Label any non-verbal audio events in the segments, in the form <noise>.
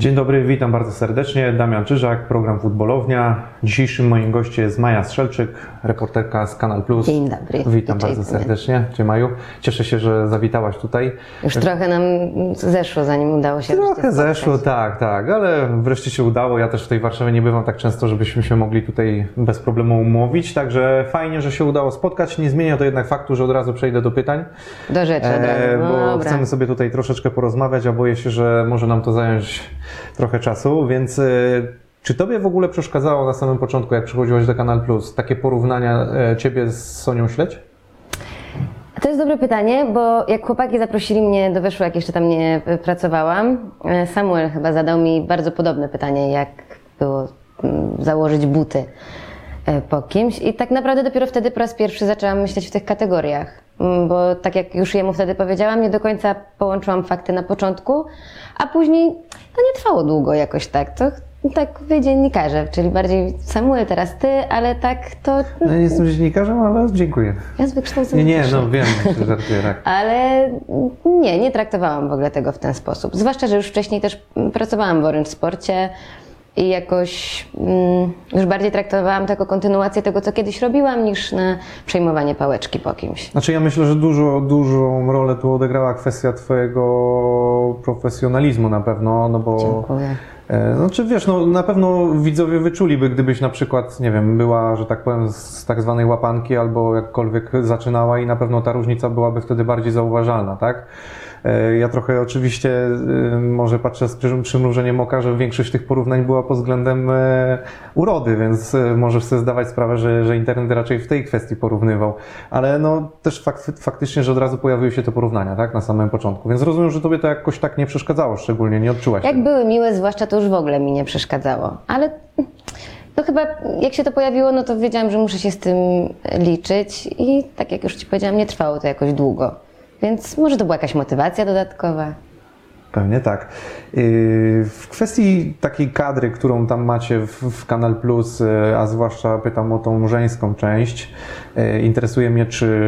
Dzień dobry, witam bardzo serdecznie. Damian Czyżak, program Futbolownia. Dzisiejszym moim gościem jest Maja Strzelczyk, reporterka z Kanal Plus. Dzień dobry. Witam Cześć, bardzo serdecznie. Dzień Maju. Cieszę się, że zawitałaś tutaj. Już trochę nam zeszło, zanim udało się Trochę zeszło, tak, tak, ale wreszcie się udało. Ja też w tej Warszawie nie bywam tak często, żebyśmy się mogli tutaj bez problemu umówić, także fajnie, że się udało spotkać. Nie zmienia to jednak faktu, że od razu przejdę do pytań. Do rzeczy. E, No bo dobra. chcemy sobie tutaj troszeczkę porozmawiać, a boję się, że może nam to zająć trochę czasu, więc e, czy Tobie w ogóle przeszkadzało na samym początku, jak przychodziłaś do Kanal Plus, takie porównania e, Ciebie z Sonią Śledź? To jest dobre pytanie, bo jak chłopaki zaprosili mnie do Wyszło, jak jeszcze tam nie y, pracowałam, e, Samuel chyba zadał mi bardzo podobne pytanie, jak było mm, założyć buty e, po kimś. I tak naprawdę dopiero wtedy po raz pierwszy zaczęłam myśleć w tych kategoriach. Mm, Bo tak jak już jemu wtedy powiedziałam, nie do końca połączyłam fakty na początku, a później to nie trwało długo jakoś tak. To tak wy dziennikarze, czyli bardziej Samuel, teraz ty, ale tak to No, nie jestem dziennikarzem, ale dziękuję. ja z wykształcenia Nie, nie, no wiem, że żartuję, tak. <laughs> ale nie, nie traktowałam w ogóle tego w ten sposób. Zwłaszcza, że już wcześniej też pracowałam w Orange Sporcie i jakoś mm, już bardziej traktowałam to jako kontynuację tego, co kiedyś robiłam, niż na przejmowanie pałeczki po kimś. Znaczy ja myślę, że dużo, dużą rolę tu odegrała kwestia Twojego profesjonalizmu na pewno, no bo... Dziękuję. E, Znaczy wiesz, no na pewno widzowie wyczuliby, gdybyś na przykład, nie wiem, była, że tak powiem, z tak zwanej łapanki albo jakkolwiek zaczynała i na pewno ta różnica byłaby wtedy bardziej zauważalna, tak? E, Ja trochę oczywiście y, może patrzę z przy- przymrużeniem oka, że większość tych porównań była pod względem e, urody, więc e, możesz sobie zdawać sprawę, że, że internet raczej w tej kwestii porównywał. Ale no też fak, faktycznie, że od razu pojawiły się te porównania, tak? Na samym początku. Więc rozumiem, że tobie to jakoś tak nie przeszkadzało szczególnie, nie odczułaś Jak tego. były miłe, zwłaszcza to już w ogóle mi nie przeszkadzało. Ale to chyba jak się to pojawiło, no to wiedziałam, że muszę się z tym liczyć i tak jak już Ci powiedziałam, nie trwało to jakoś długo. Więc może to była jakaś motywacja dodatkowa. Pewnie tak. Yy, W kwestii takiej kadry, którą tam macie w, Kanal Plus, yy, a zwłaszcza pytam o tą żeńską część, yy, interesuje mnie, czy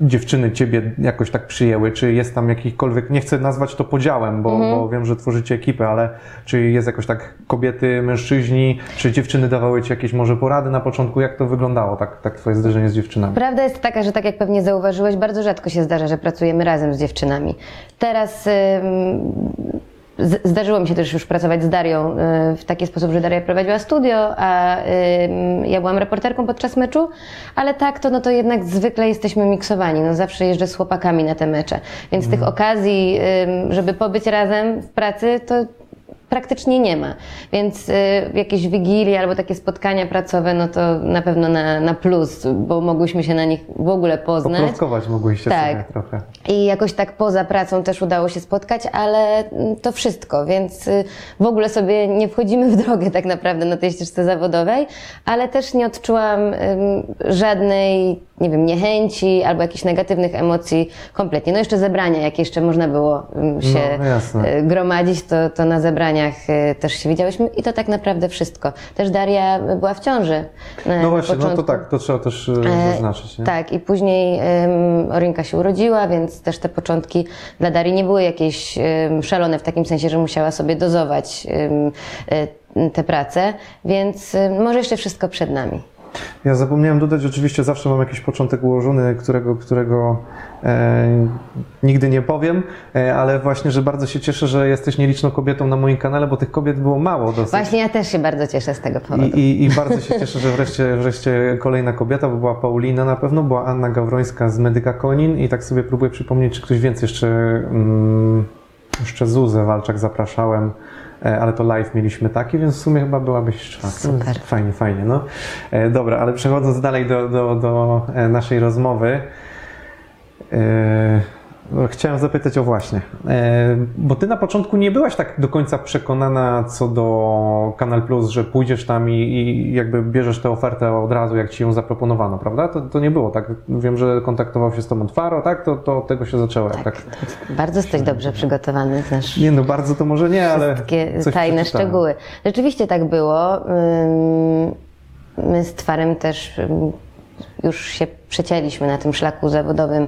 dziewczyny ciebie jakoś tak przyjęły, czy jest tam jakikolwiek, nie chcę nazwać to podziałem, bo, bo wiem, że tworzycie ekipę, ale czy jest jakoś tak kobiety, mężczyźni, czy dziewczyny dawały ci jakieś może porady na początku, jak to wyglądało, tak, tak twoje zderzenie z dziewczynami? Prawda jest taka, że tak jak pewnie zauważyłeś, bardzo rzadko się zdarza, że pracujemy razem z dziewczynami. Teraz ym, zdarzyło mi się też już pracować z Darią y, w taki sposób, że Daria prowadziła studio, a ja byłam reporterką podczas meczu, ale tak to, no to jednak zwykle jesteśmy miksowani. No zawsze jeżdżę z chłopakami na te mecze, więc tych okazji, żeby pobyć razem w pracy, to praktycznie nie ma. Więc y, jakieś wigilie albo takie spotkania pracowe, no to na pewno na, na plus, bo mogłyśmy się na nich w ogóle poznać. Poplotkować mogłyście Tak. sobie trochę. I jakoś tak poza pracą też udało się spotkać, ale mm, to wszystko, więc y, w ogóle sobie nie wchodzimy w drogę tak naprawdę na tej ścieżce zawodowej, ale też nie odczułam ym, żadnej, nie wiem, niechęci albo jakichś negatywnych emocji kompletnie. No jeszcze zebrania, jak jeszcze można było ym, się No, y, gromadzić, to, to na zebraniach y, też się widziałyśmy i to tak naprawdę wszystko. Też Daria była w ciąży na, No właśnie, no to początku. tak, to trzeba też e, zaznaczyć, nie? Tak, i później um, Orinka się urodziła, więc też te początki dla Darii nie były jakieś em, szalone w takim sensie, że musiała sobie dozować e, te prace, więc może jeszcze wszystko przed nami. Ja zapomniałem dodać, oczywiście zawsze mam jakiś początek ułożony, którego, którego e, nigdy nie powiem, e, ale właśnie, że bardzo się cieszę, że jesteś nieliczną kobietą na moim kanale, bo tych kobiet było mało dosyć. Właśnie ja też się bardzo cieszę z tego powodu. I, i, I bardzo się cieszę, że wreszcie, wreszcie kolejna kobieta, bo była Paulina na pewno, była Anna Gawrońska z Medyka Konin i tak sobie próbuję przypomnieć, czy ktoś więcej jeszcze, mm, jeszcze Zuzę Walczak zapraszałem, ale to live mieliśmy taki, więc w sumie chyba byłabyś czwarta. Super. Fajnie, fajnie, no. E, Dobra, ale przechodząc dalej do, do, do e, naszej rozmowy, e, no, Chciałem zapytać o właśnie, e, bo ty na początku nie byłaś tak do końca przekonana co do Kanal Plus, że pójdziesz tam i, i jakby bierzesz tę ofertę od razu, jak ci ją zaproponowano, prawda? To, to nie było tak. Wiem, że kontaktował się z tobą Faro, tak? To, to od tego się zaczęło. Tak. tak. Bardzo jesteś dobrze przygotowany, znasz Nie no, bardzo to może nie, ale wszystkie coś tajne przeczytałem. szczegóły. Rzeczywiście tak było. My z Twarem też już się przecięliśmy na tym szlaku zawodowym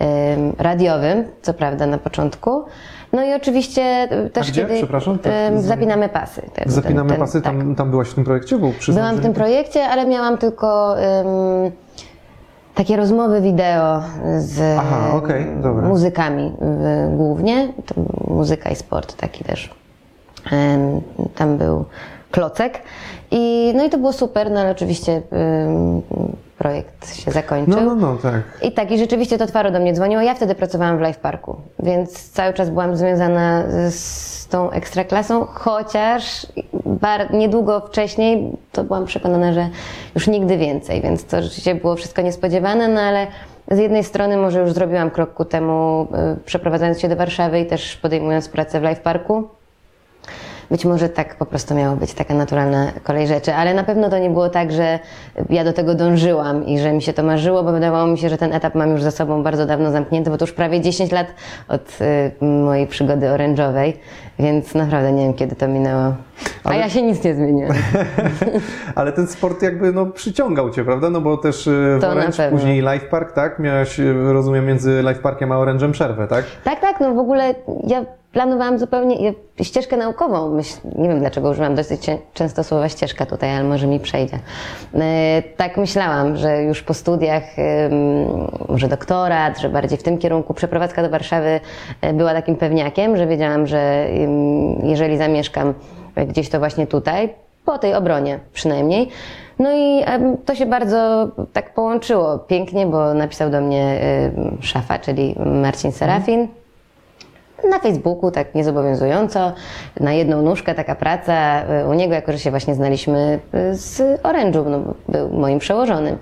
ym, radiowym, co prawda na początku. No i oczywiście też gdzie? kiedy Przepraszam, tak, zapinamy pasy. Ten- Zapinamy ten- ten- pasy, tak. tam, tam byłaś w tym projekcie? Był Byłam w tym projekcie, ale miałam tylko em, takie rozmowy wideo z Aha, dobra. muzykami głównie. To muzyka i sport taki też. Em, Tam był klocek. I, no i to było super, no ale oczywiście projekt się zakończył. No, no, no, tak. I tak, i rzeczywiście to Twaro do mnie dzwoniło. Ja wtedy pracowałam w Live Parku, więc cały czas byłam związana z tą ekstraklasą, chociaż bar- niedługo wcześniej to byłam przekonana, że już nigdy więcej, więc to rzeczywiście było wszystko niespodziewane, no ale z jednej strony może już zrobiłam krok ku temu, y, przeprowadzając się do Warszawy i też podejmując pracę w Live Parku. Być może tak po prostu miało być, taka naturalna kolej rzeczy, ale na pewno to nie było tak, że ja do tego dążyłam i że mi się to marzyło, bo wydawało mi się, że ten etap mam już za sobą bardzo dawno zamknięty, bo to już prawie 10 lat od y, mojej przygody orężowej, więc naprawdę nie wiem, kiedy to minęło. A Ale- ja się nic nie zmieniłam. <laughs> Ale ten sport jakby no, przyciągał Cię, prawda? No bo też y, w To Orange, później Life Park, tak? Miałaś, y, rozumiem, między Life Parkiem a Orange'em przerwę, tak? Tak, tak, no w ogóle ja planowałam zupełnie ścieżkę naukową. Myśl, nie wiem dlaczego używam dosyć często słowa ścieżka tutaj, ale może mi przejdzie. E, tak myślałam, że już po studiach, może doktorat, że bardziej w tym kierunku. Przeprowadzka do Warszawy e, była takim pewniakiem, że wiedziałam, że jeżeli zamieszkam gdzieś to właśnie tutaj, po tej obronie przynajmniej. No i to się bardzo tak połączyło pięknie, bo napisał do mnie szafa, czyli Marcin Serafin. Na Facebooku, tak niezobowiązująco, na jedną nóżkę taka praca y, u niego, jako że się właśnie znaliśmy y, z Orange'u, no, był moim przełożonym.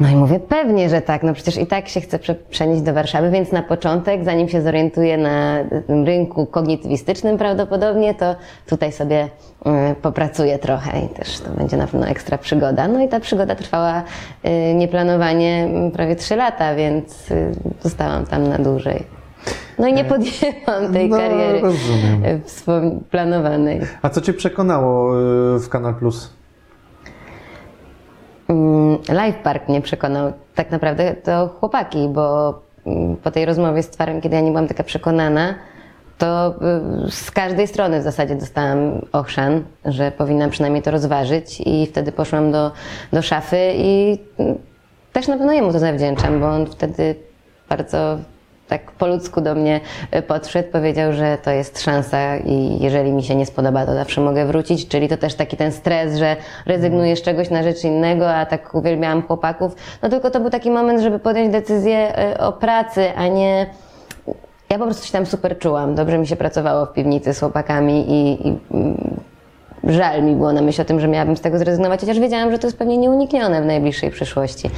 No i mówię, pewnie, że tak, no przecież i tak się chcę prze- przenieść do Warszawy, więc na początek, zanim się zorientuję na tym rynku kognitywistycznym prawdopodobnie, to tutaj sobie y, popracuję trochę i też to będzie na pewno ekstra przygoda. No i ta przygoda trwała nieplanowanie mm, prawie trzy lata, więc zostałam tam na dłużej. No i nie podjęłam tej No, kariery rozumiem. planowanej. A co Cię przekonało y, w Kanal Plus? Mm, Live Park mnie przekonał. Tak naprawdę to chłopaki, bo mm, po tej rozmowie z Twarem, kiedy ja nie byłam taka przekonana, to y, z każdej strony w zasadzie dostałam ochrzan, że powinnam przynajmniej to rozważyć i wtedy poszłam do, do szafy i mm, też na pewno jemu to zawdzięczam, bo on wtedy bardzo tak po ludzku do mnie y, podszedł, powiedział, że to jest szansa i jeżeli mi się nie spodoba, to zawsze mogę wrócić, czyli to też taki ten stres, że rezygnuję z czegoś na rzecz innego, a tak uwielbiałam chłopaków. No tylko to był taki moment, żeby podjąć decyzję y, o pracy, a nie ja po prostu się tam super czułam. Dobrze mi się pracowało w piwnicy z chłopakami i, i mm, żal mi było na myśl o tym, że miałabym z tego zrezygnować, chociaż wiedziałam, że to jest pewnie nieuniknione w najbliższej przyszłości.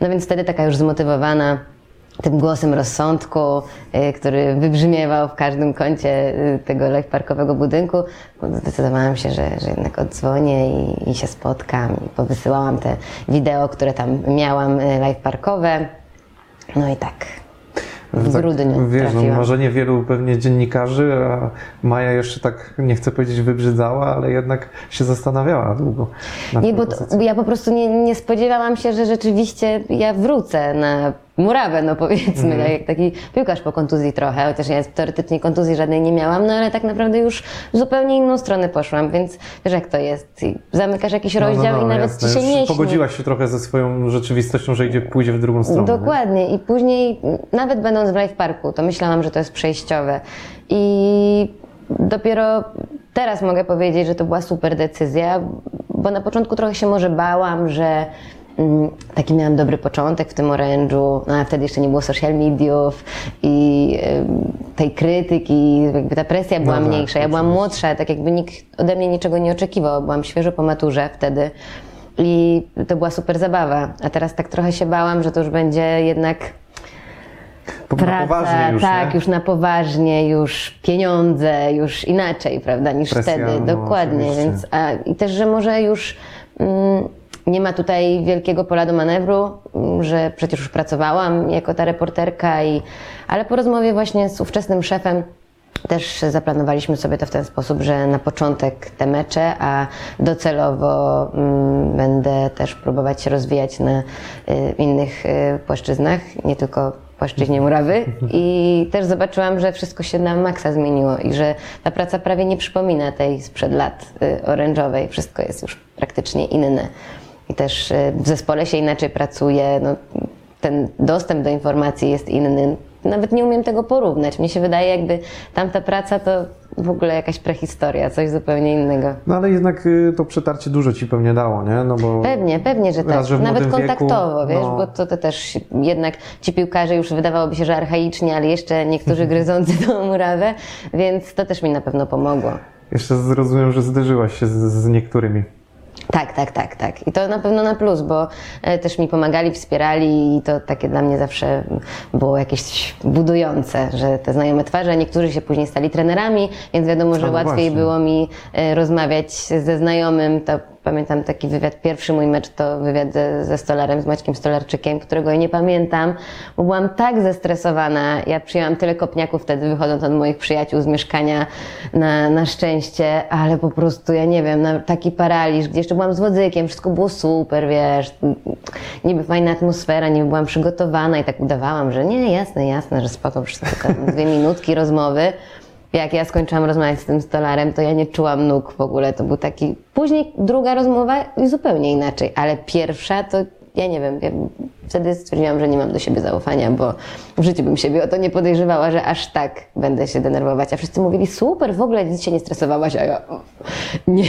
No więc wtedy taka już zmotywowana tym głosem rozsądku, y, który wybrzmiewał w każdym kącie y, tego live parkowego budynku, zdecydowałam się, że, że jednak odzwonię i, i się spotkam. I powysyłałam te wideo, które tam miałam y, live parkowe. No i tak. W Tak, grudniu Wiesz, no, trafiłam. może niewielu pewnie dziennikarzy, a Maja jeszcze tak, nie chcę powiedzieć wybrzydzała, ale jednak się zastanawiała długo. Nie, bo to, ja po prostu nie, nie spodziewałam się, że rzeczywiście ja wrócę na murawę, no powiedzmy, tak jak taki piłkarz po kontuzji trochę, chociaż ja teoretycznie kontuzji żadnej nie miałam, no ale tak naprawdę już w zupełnie inną stronę poszłam, więc wiesz jak to jest. I zamykasz jakiś rozdział i nawet No, jasne. ci się nie. Pogodziłaś się trochę ze swoją rzeczywistością, że idzie, pójdzie w drugą stronę. nie? Dokładnie. I później, nawet będąc w Live Parku, to myślałam, że to jest przejściowe. I dopiero teraz mogę powiedzieć, że to była super decyzja, bo na początku trochę się może bałam, że mm, taki miałam dobry początek w tym orężu, no a wtedy jeszcze nie było social mediów i tej krytyki, jakby ta presja była No tak, mniejsza. Ja byłam młodsza, tak jakby nikt ode mnie niczego nie oczekiwał. Byłam świeżo po maturze wtedy. I to była super zabawa. A teraz tak trochę się bałam, że to już będzie jednak praca, poważnie już, tak, nie? już na poważnie, już pieniądze, już inaczej, prawda, niż Presja, wtedy. no, Dokładnie. oczywiście. Więc, a, I też, że może już mm, nie ma tutaj wielkiego pola do manewru, mm, że przecież już pracowałam jako ta reporterka, i, ale po rozmowie właśnie z ówczesnym szefem też zaplanowaliśmy sobie to w ten sposób, że na początek te mecze, a docelowo mm, będę też próbować się rozwijać na y, innych y, płaszczyznach, nie tylko płaszczyźnie murawy i też zobaczyłam, że wszystko się na maksa zmieniło i że ta praca prawie nie przypomina tej sprzed lat y, orężowej. Wszystko jest już praktycznie inne. I też y, w zespole się inaczej pracuje. No, ten dostęp do informacji jest inny. Nawet nie umiem tego porównać. Mnie się wydaje, jakby tamta praca to w ogóle jakaś prehistoria, coś zupełnie innego. No ale jednak y, to przetarcie dużo ci pewnie dało, nie? No bo Pewnie, pewnie, że tak. Raz, że Nawet młodym wieku, kontaktowo, wiesz, no. bo to, to też jednak ci piłkarze już wydawałoby się, że archaiczni, ale jeszcze niektórzy gryzący tą murawę, więc to też mi na pewno pomogło. jeszcze zrozumiem, że zderzyłaś się z, z niektórymi. Tak, tak, tak, tak. I to na pewno na plus, bo e, też mi pomagali, wspierali i to takie dla mnie zawsze było jakieś budujące, że te znajome twarze, a niektórzy się później stali trenerami, więc wiadomo, że no łatwiej właśnie. było mi e, rozmawiać ze znajomym. To pamiętam taki wywiad, pierwszy mój mecz to wywiad ze, ze Stolarem, z Maćkiem Stolarczykiem, którego ja nie pamiętam, bo byłam tak zestresowana. Ja przyjęłam tyle kopniaków wtedy, wychodząc od moich przyjaciół z mieszkania na, na szczęście, ale po prostu, ja nie wiem, na taki paraliż, gdzie jeszcze byłam z wodzykiem, wszystko było super, wiesz, niby fajna atmosfera, niby byłam przygotowana i tak udawałam, że nie, jasne, jasne, że spoko, wszystko dwie minutki rozmowy. Jak ja skończyłam rozmawiać z tym stolarem, to ja nie czułam nóg w ogóle. To był taki. Później druga rozmowa zupełnie inaczej, ale pierwsza to ja nie wiem. Ja wtedy stwierdziłam, że nie mam do siebie zaufania, bo w życiu bym siebie o to nie podejrzewała, że aż tak będę się denerwować. A wszyscy mówili, super, w ogóle nic się nie stresowałaś, a ja nie.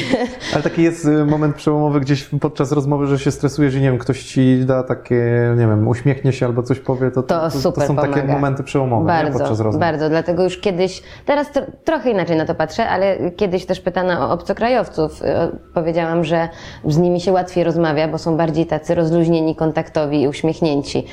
Ale taki jest y, moment przełomowy gdzieś podczas rozmowy, że się stresujesz i nie wiem, ktoś ci da takie, nie wiem, uśmiechnie się albo coś powie, to, To super są takie pomaga. momenty przełomowe nie? Bardzo, podczas rozmów. bardzo. Dlatego już kiedyś, teraz tro, trochę inaczej na to patrzę, ale kiedyś też pytana o obcokrajowców. y, Powiedziałam, że z nimi się łatwiej rozmawia, bo są bardziej tacy rozluźnieni, kontaktowi i uśmiechnięci.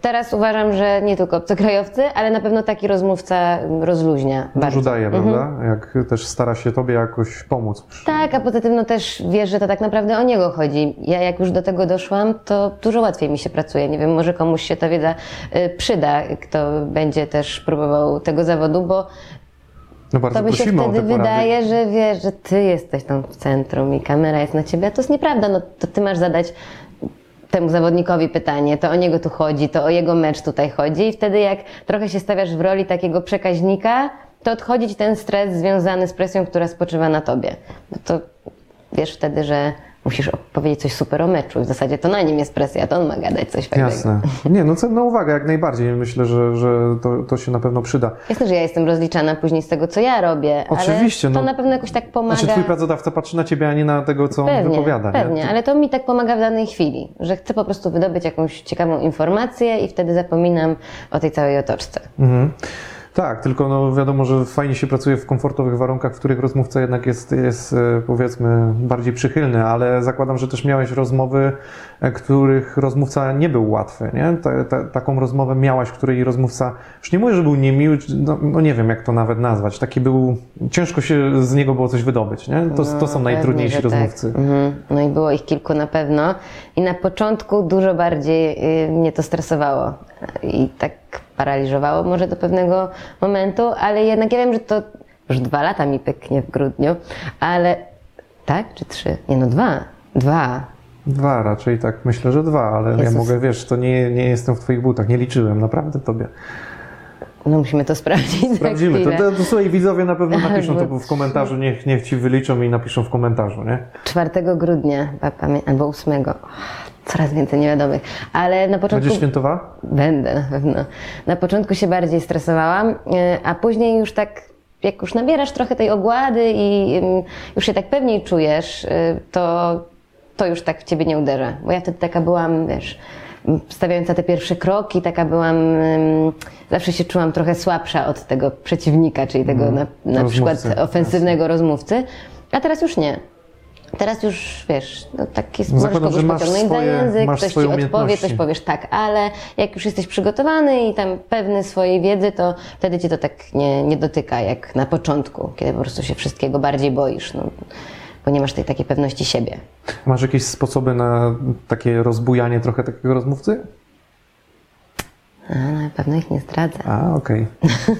Teraz uważam, że nie tylko obcokrajowcy, ale na pewno taki rozmówca rozluźnia bardzo. Dużo daje, Mhm. prawda? Jak też stara się tobie jakoś pomóc. przy- Tak, a poza tym no też wiesz, że to tak naprawdę o niego chodzi. Ja jak już do tego doszłam, to dużo łatwiej mi się pracuje. Nie wiem, może komuś się ta wiedza y, przyda, kto będzie też próbował tego zawodu, bo No bardzo to by się wtedy wydaje, że wiesz, że ty jesteś tam w centrum i kamera jest na ciebie, a to jest nieprawda. No to ty masz zadać temu zawodnikowi pytanie, to o niego tu chodzi, to o jego mecz tutaj chodzi i wtedy jak trochę się stawiasz w roli takiego przekaźnika, to odchodzi ci ten stres związany z presją, która spoczywa na tobie. Bo to wiesz wtedy, że musisz opowiedzieć coś super o meczu. W zasadzie to na nim jest presja, to on ma gadać coś fajnego. Jasne. Nie, no cenna uwaga, jak najbardziej. Myślę, że, że to, to się na pewno przyda. Jasne, że ja jestem rozliczana później z tego, co ja robię, Oczywiście, ale to no. na pewno jakoś tak pomaga. Znaczy twój pracodawca patrzy na ciebie, a nie na tego, co on Pewnie, wypowiada. nie? pewnie, ale to mi tak pomaga w danej chwili, że chcę po prostu wydobyć jakąś ciekawą informację i wtedy zapominam o tej całej otoczce. Mhm. Tak, tylko no wiadomo, że fajnie się pracuje w komfortowych warunkach, w których rozmówca jednak jest, jest e, powiedzmy bardziej przychylny, ale zakładam, że też miałeś rozmowy, e, których rozmówca nie był łatwy, nie? Ta, ta, taką rozmowę miałaś, której rozmówca, już nie mówię, że był niemiły, no, no nie wiem jak to nawet nazwać, taki był, ciężko się z niego było coś wydobyć, nie? To, to są No, najtrudniejsi pewnie, że rozmówcy. Tak. Mhm. No i było ich kilku na pewno. I na początku dużo bardziej y, mnie to stresowało i tak paraliżowało może do pewnego momentu, ale jednak ja wiem, że to już dwa lata mi pyknie w grudniu, ale tak? Czy trzy? Nie no, dwa. Dwa. Dwa raczej tak, myślę, że dwa, ale ja Jezus. mogę, wiesz, to nie, nie jestem w twoich butach, nie liczyłem, naprawdę tobie. No musimy to sprawdzić Sprawdzimy. To, to, to słuchaj, widzowie na pewno napiszą to w komentarzu, niech, niech ci wyliczą i napiszą w komentarzu, nie? 4 grudnia, albo 8. Coraz więcej niewiadomych. Ale na początku... Będziesz świętowała? Będę na pewno. Na początku się bardziej stresowałam, y, a później już tak, jak już nabierasz trochę tej ogłady i ym, już się tak pewniej czujesz, y, to, to już tak w ciebie nie uderza. Bo ja wtedy taka byłam, wiesz, stawiająca te pierwsze kroki, taka byłam, ym, zawsze się czułam trochę słabsza od tego przeciwnika, czyli tego na, na przykład ofensywnego rozmówcy, a teraz już nie. Teraz już wiesz, no tak jest, możesz zakładam, kogoś pociągnąć za język, ktoś ci odpowie, coś powiesz tak, ale jak już jesteś przygotowany i tam pewny swojej wiedzy, to wtedy cię to tak nie, nie dotyka jak na początku, kiedy po prostu się wszystkiego bardziej boisz, no, bo nie masz tej takiej pewności siebie. Masz jakieś sposoby na takie rozbujanie trochę takiego rozmówcy? A, na pewno ich nie zdradzę. A, okej.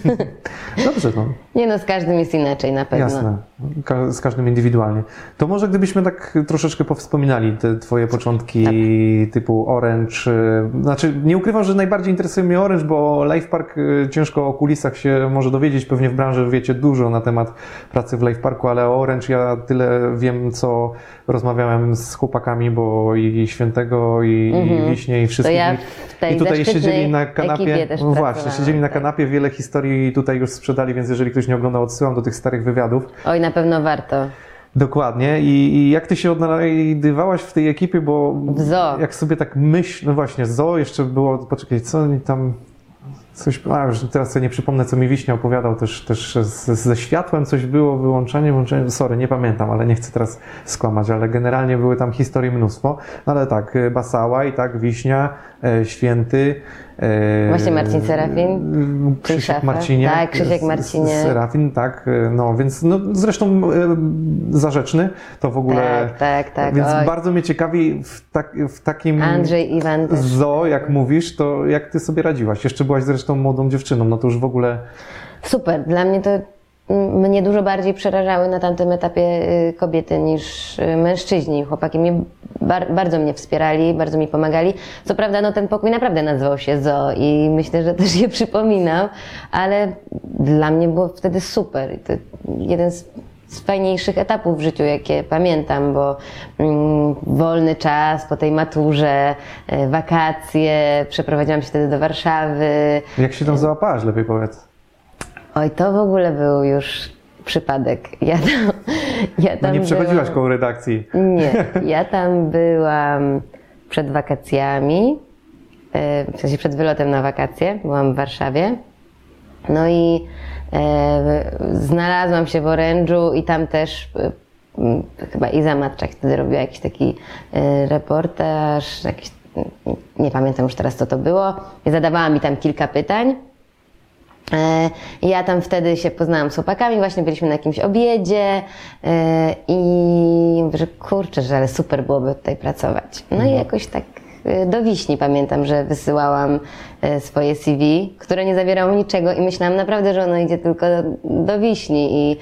<laughs> Dobrze, no. Nie no, z każdym jest inaczej na pewno. Jasne. Ka- z każdym indywidualnie. To może gdybyśmy tak troszeczkę powspominali te twoje początki Tak. typu Orange. y, Znaczy, nie ukrywam, że najbardziej interesuje mnie Orange, bo Life Park y, ciężko o kulisach się może dowiedzieć. Pewnie w branży wiecie dużo na temat pracy w Life Parku, ale o Orange ja tyle wiem, co rozmawiałem z chłopakami, bo i Świętego, i, i Wiśnie, i wszystkich. Mhm. ja w tej I tutaj siedzieli na kanapie. no właśnie, pracowałam, siedzieli na tak. kanapie, wiele historii tutaj już sprzedali, więc jeżeli ktoś nie oglądał, odsyłam do tych starych wywiadów. Oj, na pewno warto. Dokładnie. I, I jak ty się odnajdywałaś w tej ekipie, bo W zoo. jak sobie tak myśl, no właśnie, zoo jeszcze było, poczekaj, co oni tam, coś, a już teraz sobie nie przypomnę, co mi Wiśnia opowiadał, też, też ze światłem coś było, wyłączenie, włączenie, sorry, nie pamiętam, ale nie chcę teraz skłamać, ale generalnie były tam historii mnóstwo, no ale tak, Basała i tak, Wiśnia, e, Święty, Właśnie Marcin Serafin, Krzysiek Szafę. Marciniak, Tak, Krzysiek Marciniak. Serafin, tak, e, no więc no, zresztą e, zarzeczny, to w ogóle, Tak, tak, tak. więc Oj. bardzo mnie ciekawi w, tak, w takim Andrzej Iwan też. zoo, jak mówisz, to jak ty sobie radziłaś? Jeszcze byłaś zresztą młodą dziewczyną, no to już w ogóle Super. Dla mnie to mnie dużo bardziej przerażały na tamtym etapie y, kobiety niż y, mężczyźni. Chłopaki mnie bar, bardzo mnie wspierali, bardzo mi pomagali. Co prawda, no ten pokój naprawdę nazywał się Zoo i myślę, że też je przypominał, ale dla mnie było wtedy super. To jeden z z fajniejszych etapów w życiu, jakie pamiętam, bo mm, wolny czas po tej maturze, y, wakacje, przeprowadziłam się wtedy do Warszawy, jak się tam załapałaś, lepiej powiedz. Oj, to w ogóle był już przypadek. Ja tam, ja No tam nie przechodziłaś byłam, koło redakcji. Nie, <laughs> ja tam byłam przed wakacjami, e, w sensie przed wylotem na wakacje, byłam w Warszawie. No i e, znalazłam się w Orężu i tam też e, chyba Iza Matczak wtedy robiła jakiś taki reportaż, jakiś, nie pamiętam już teraz co to było. I zadawała mi tam kilka pytań. E, Ja tam wtedy się poznałam z chłopakami, właśnie byliśmy na jakimś obiedzie e, i mówię, że kurczę, że ale super byłoby tutaj pracować. No i jakoś tak e, do Wiśni pamiętam, że wysyłałam swoje CV, które nie zawierało niczego i myślałam naprawdę, że ono idzie tylko do, do Wiśni i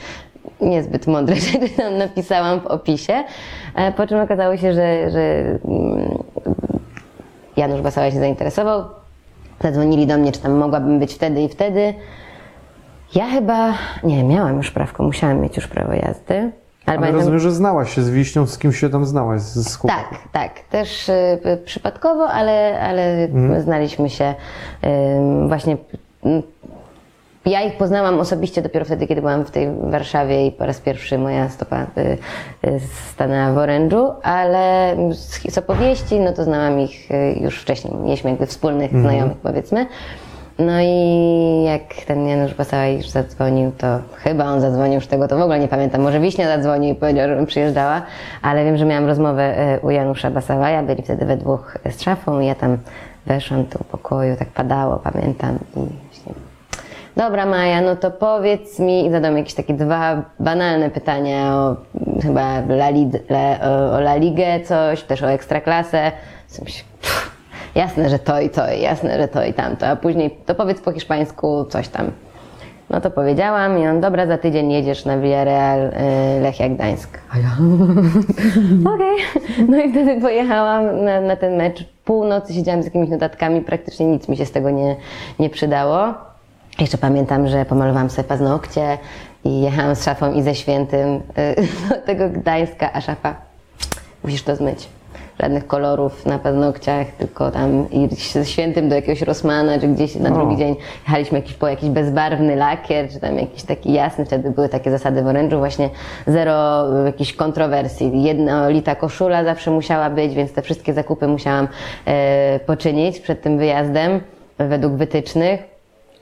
niezbyt mądre <laughs> rzeczy tam napisałam w opisie, po czym okazało się, że, że mm, Janusz Basała się zainteresował. Zadzwonili do mnie, czy tam mogłabym być wtedy i wtedy. Ja chyba, nie, miałam już prawko, musiałam mieć już prawo jazdy. Ale, Ale pamiętam- rozumiem, że znałaś się z Wiśnią, z kim się tam znałaś, z z chłopakiem. tak, tak. Też y, przypadkowo, ale, ale znaliśmy się y, właśnie. y, ja ich poznałam osobiście dopiero wtedy, kiedy byłam w tej Warszawie i po raz pierwszy moja stopa y, y, stanęła w orężu, ale z, z opowieści, no to znałam ich y, już wcześniej. Mieliśmy jakby wspólnych znajomych, powiedzmy. No i jak ten Janusz Basała już zadzwonił, to chyba on zadzwonił już tego, to w ogóle nie pamiętam. Może Wiśnia zadzwonił i powiedział, żebym przyjeżdżała, ale wiem, że miałam rozmowę u Janusza Basałaja, byli wtedy we dwóch z szafą i ja tam weszłam do pokoju, tak padało, pamiętam i Dobra Maja, no to powiedz mi i zadam jakieś takie dwa banalne pytania o chyba La, Lid- La, o, La Ligę coś, też o Ekstraklasę. Pff, Jasne, że to i to, jasne, że to i tamto, a później to powiedz po hiszpańsku coś tam. No to powiedziałam i on, dobra, za tydzień jedziesz na Villarreal y, Lechia Gdańsk. A ja, <laughs> okej. No i wtedy pojechałam na, na ten mecz. Północy siedziałam z jakimiś notatkami, praktycznie nic mi się z tego nie, nie przydało. Jeszcze pamiętam, że pomalowałam sobie paznokcie i jechałam z szafą i ze świętym y, <laughs> do tego Gdańska, a szafa, musisz to zmyć. Żadnych kolorów na paznokciach, tylko tam iść ze świętym do jakiegoś Rossmana, czy gdzieś na O. drugi dzień jechaliśmy jakiś, po jakiś bezbarwny lakier, czy tam jakiś taki jasny, wtedy były takie zasady w orężu, właśnie zero y, jakichś kontrowersji. Jednolita koszula zawsze musiała być, więc te wszystkie zakupy musiałam e, poczynić przed tym wyjazdem według wytycznych.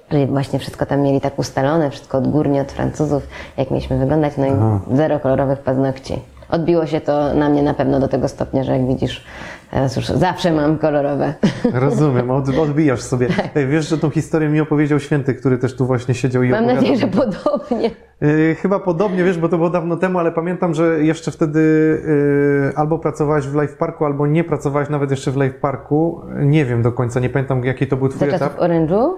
Czyli właśnie wszystko tam mieli tak ustalone, wszystko odgórnie od Francuzów, jak mieliśmy wyglądać, no i zero kolorowych paznokci. odbiło się to na mnie na pewno do tego stopnia, że jak widzisz, teraz już zawsze mam kolorowe. Rozumiem, od, odbijasz sobie. Ej, <laughs> Wiesz, że tą historię mi opowiedział święty, który też tu właśnie siedział i Mam opowiadał. nadzieję, że podobnie. Yy, Chyba podobnie, wiesz, bo to było dawno temu, ale pamiętam, że jeszcze wtedy yy, albo pracowałeś w Live Parku, albo nie pracowałeś nawet jeszcze w Live Parku. Nie wiem do końca, nie pamiętam jaki to był twój etap. czasów Orange'u?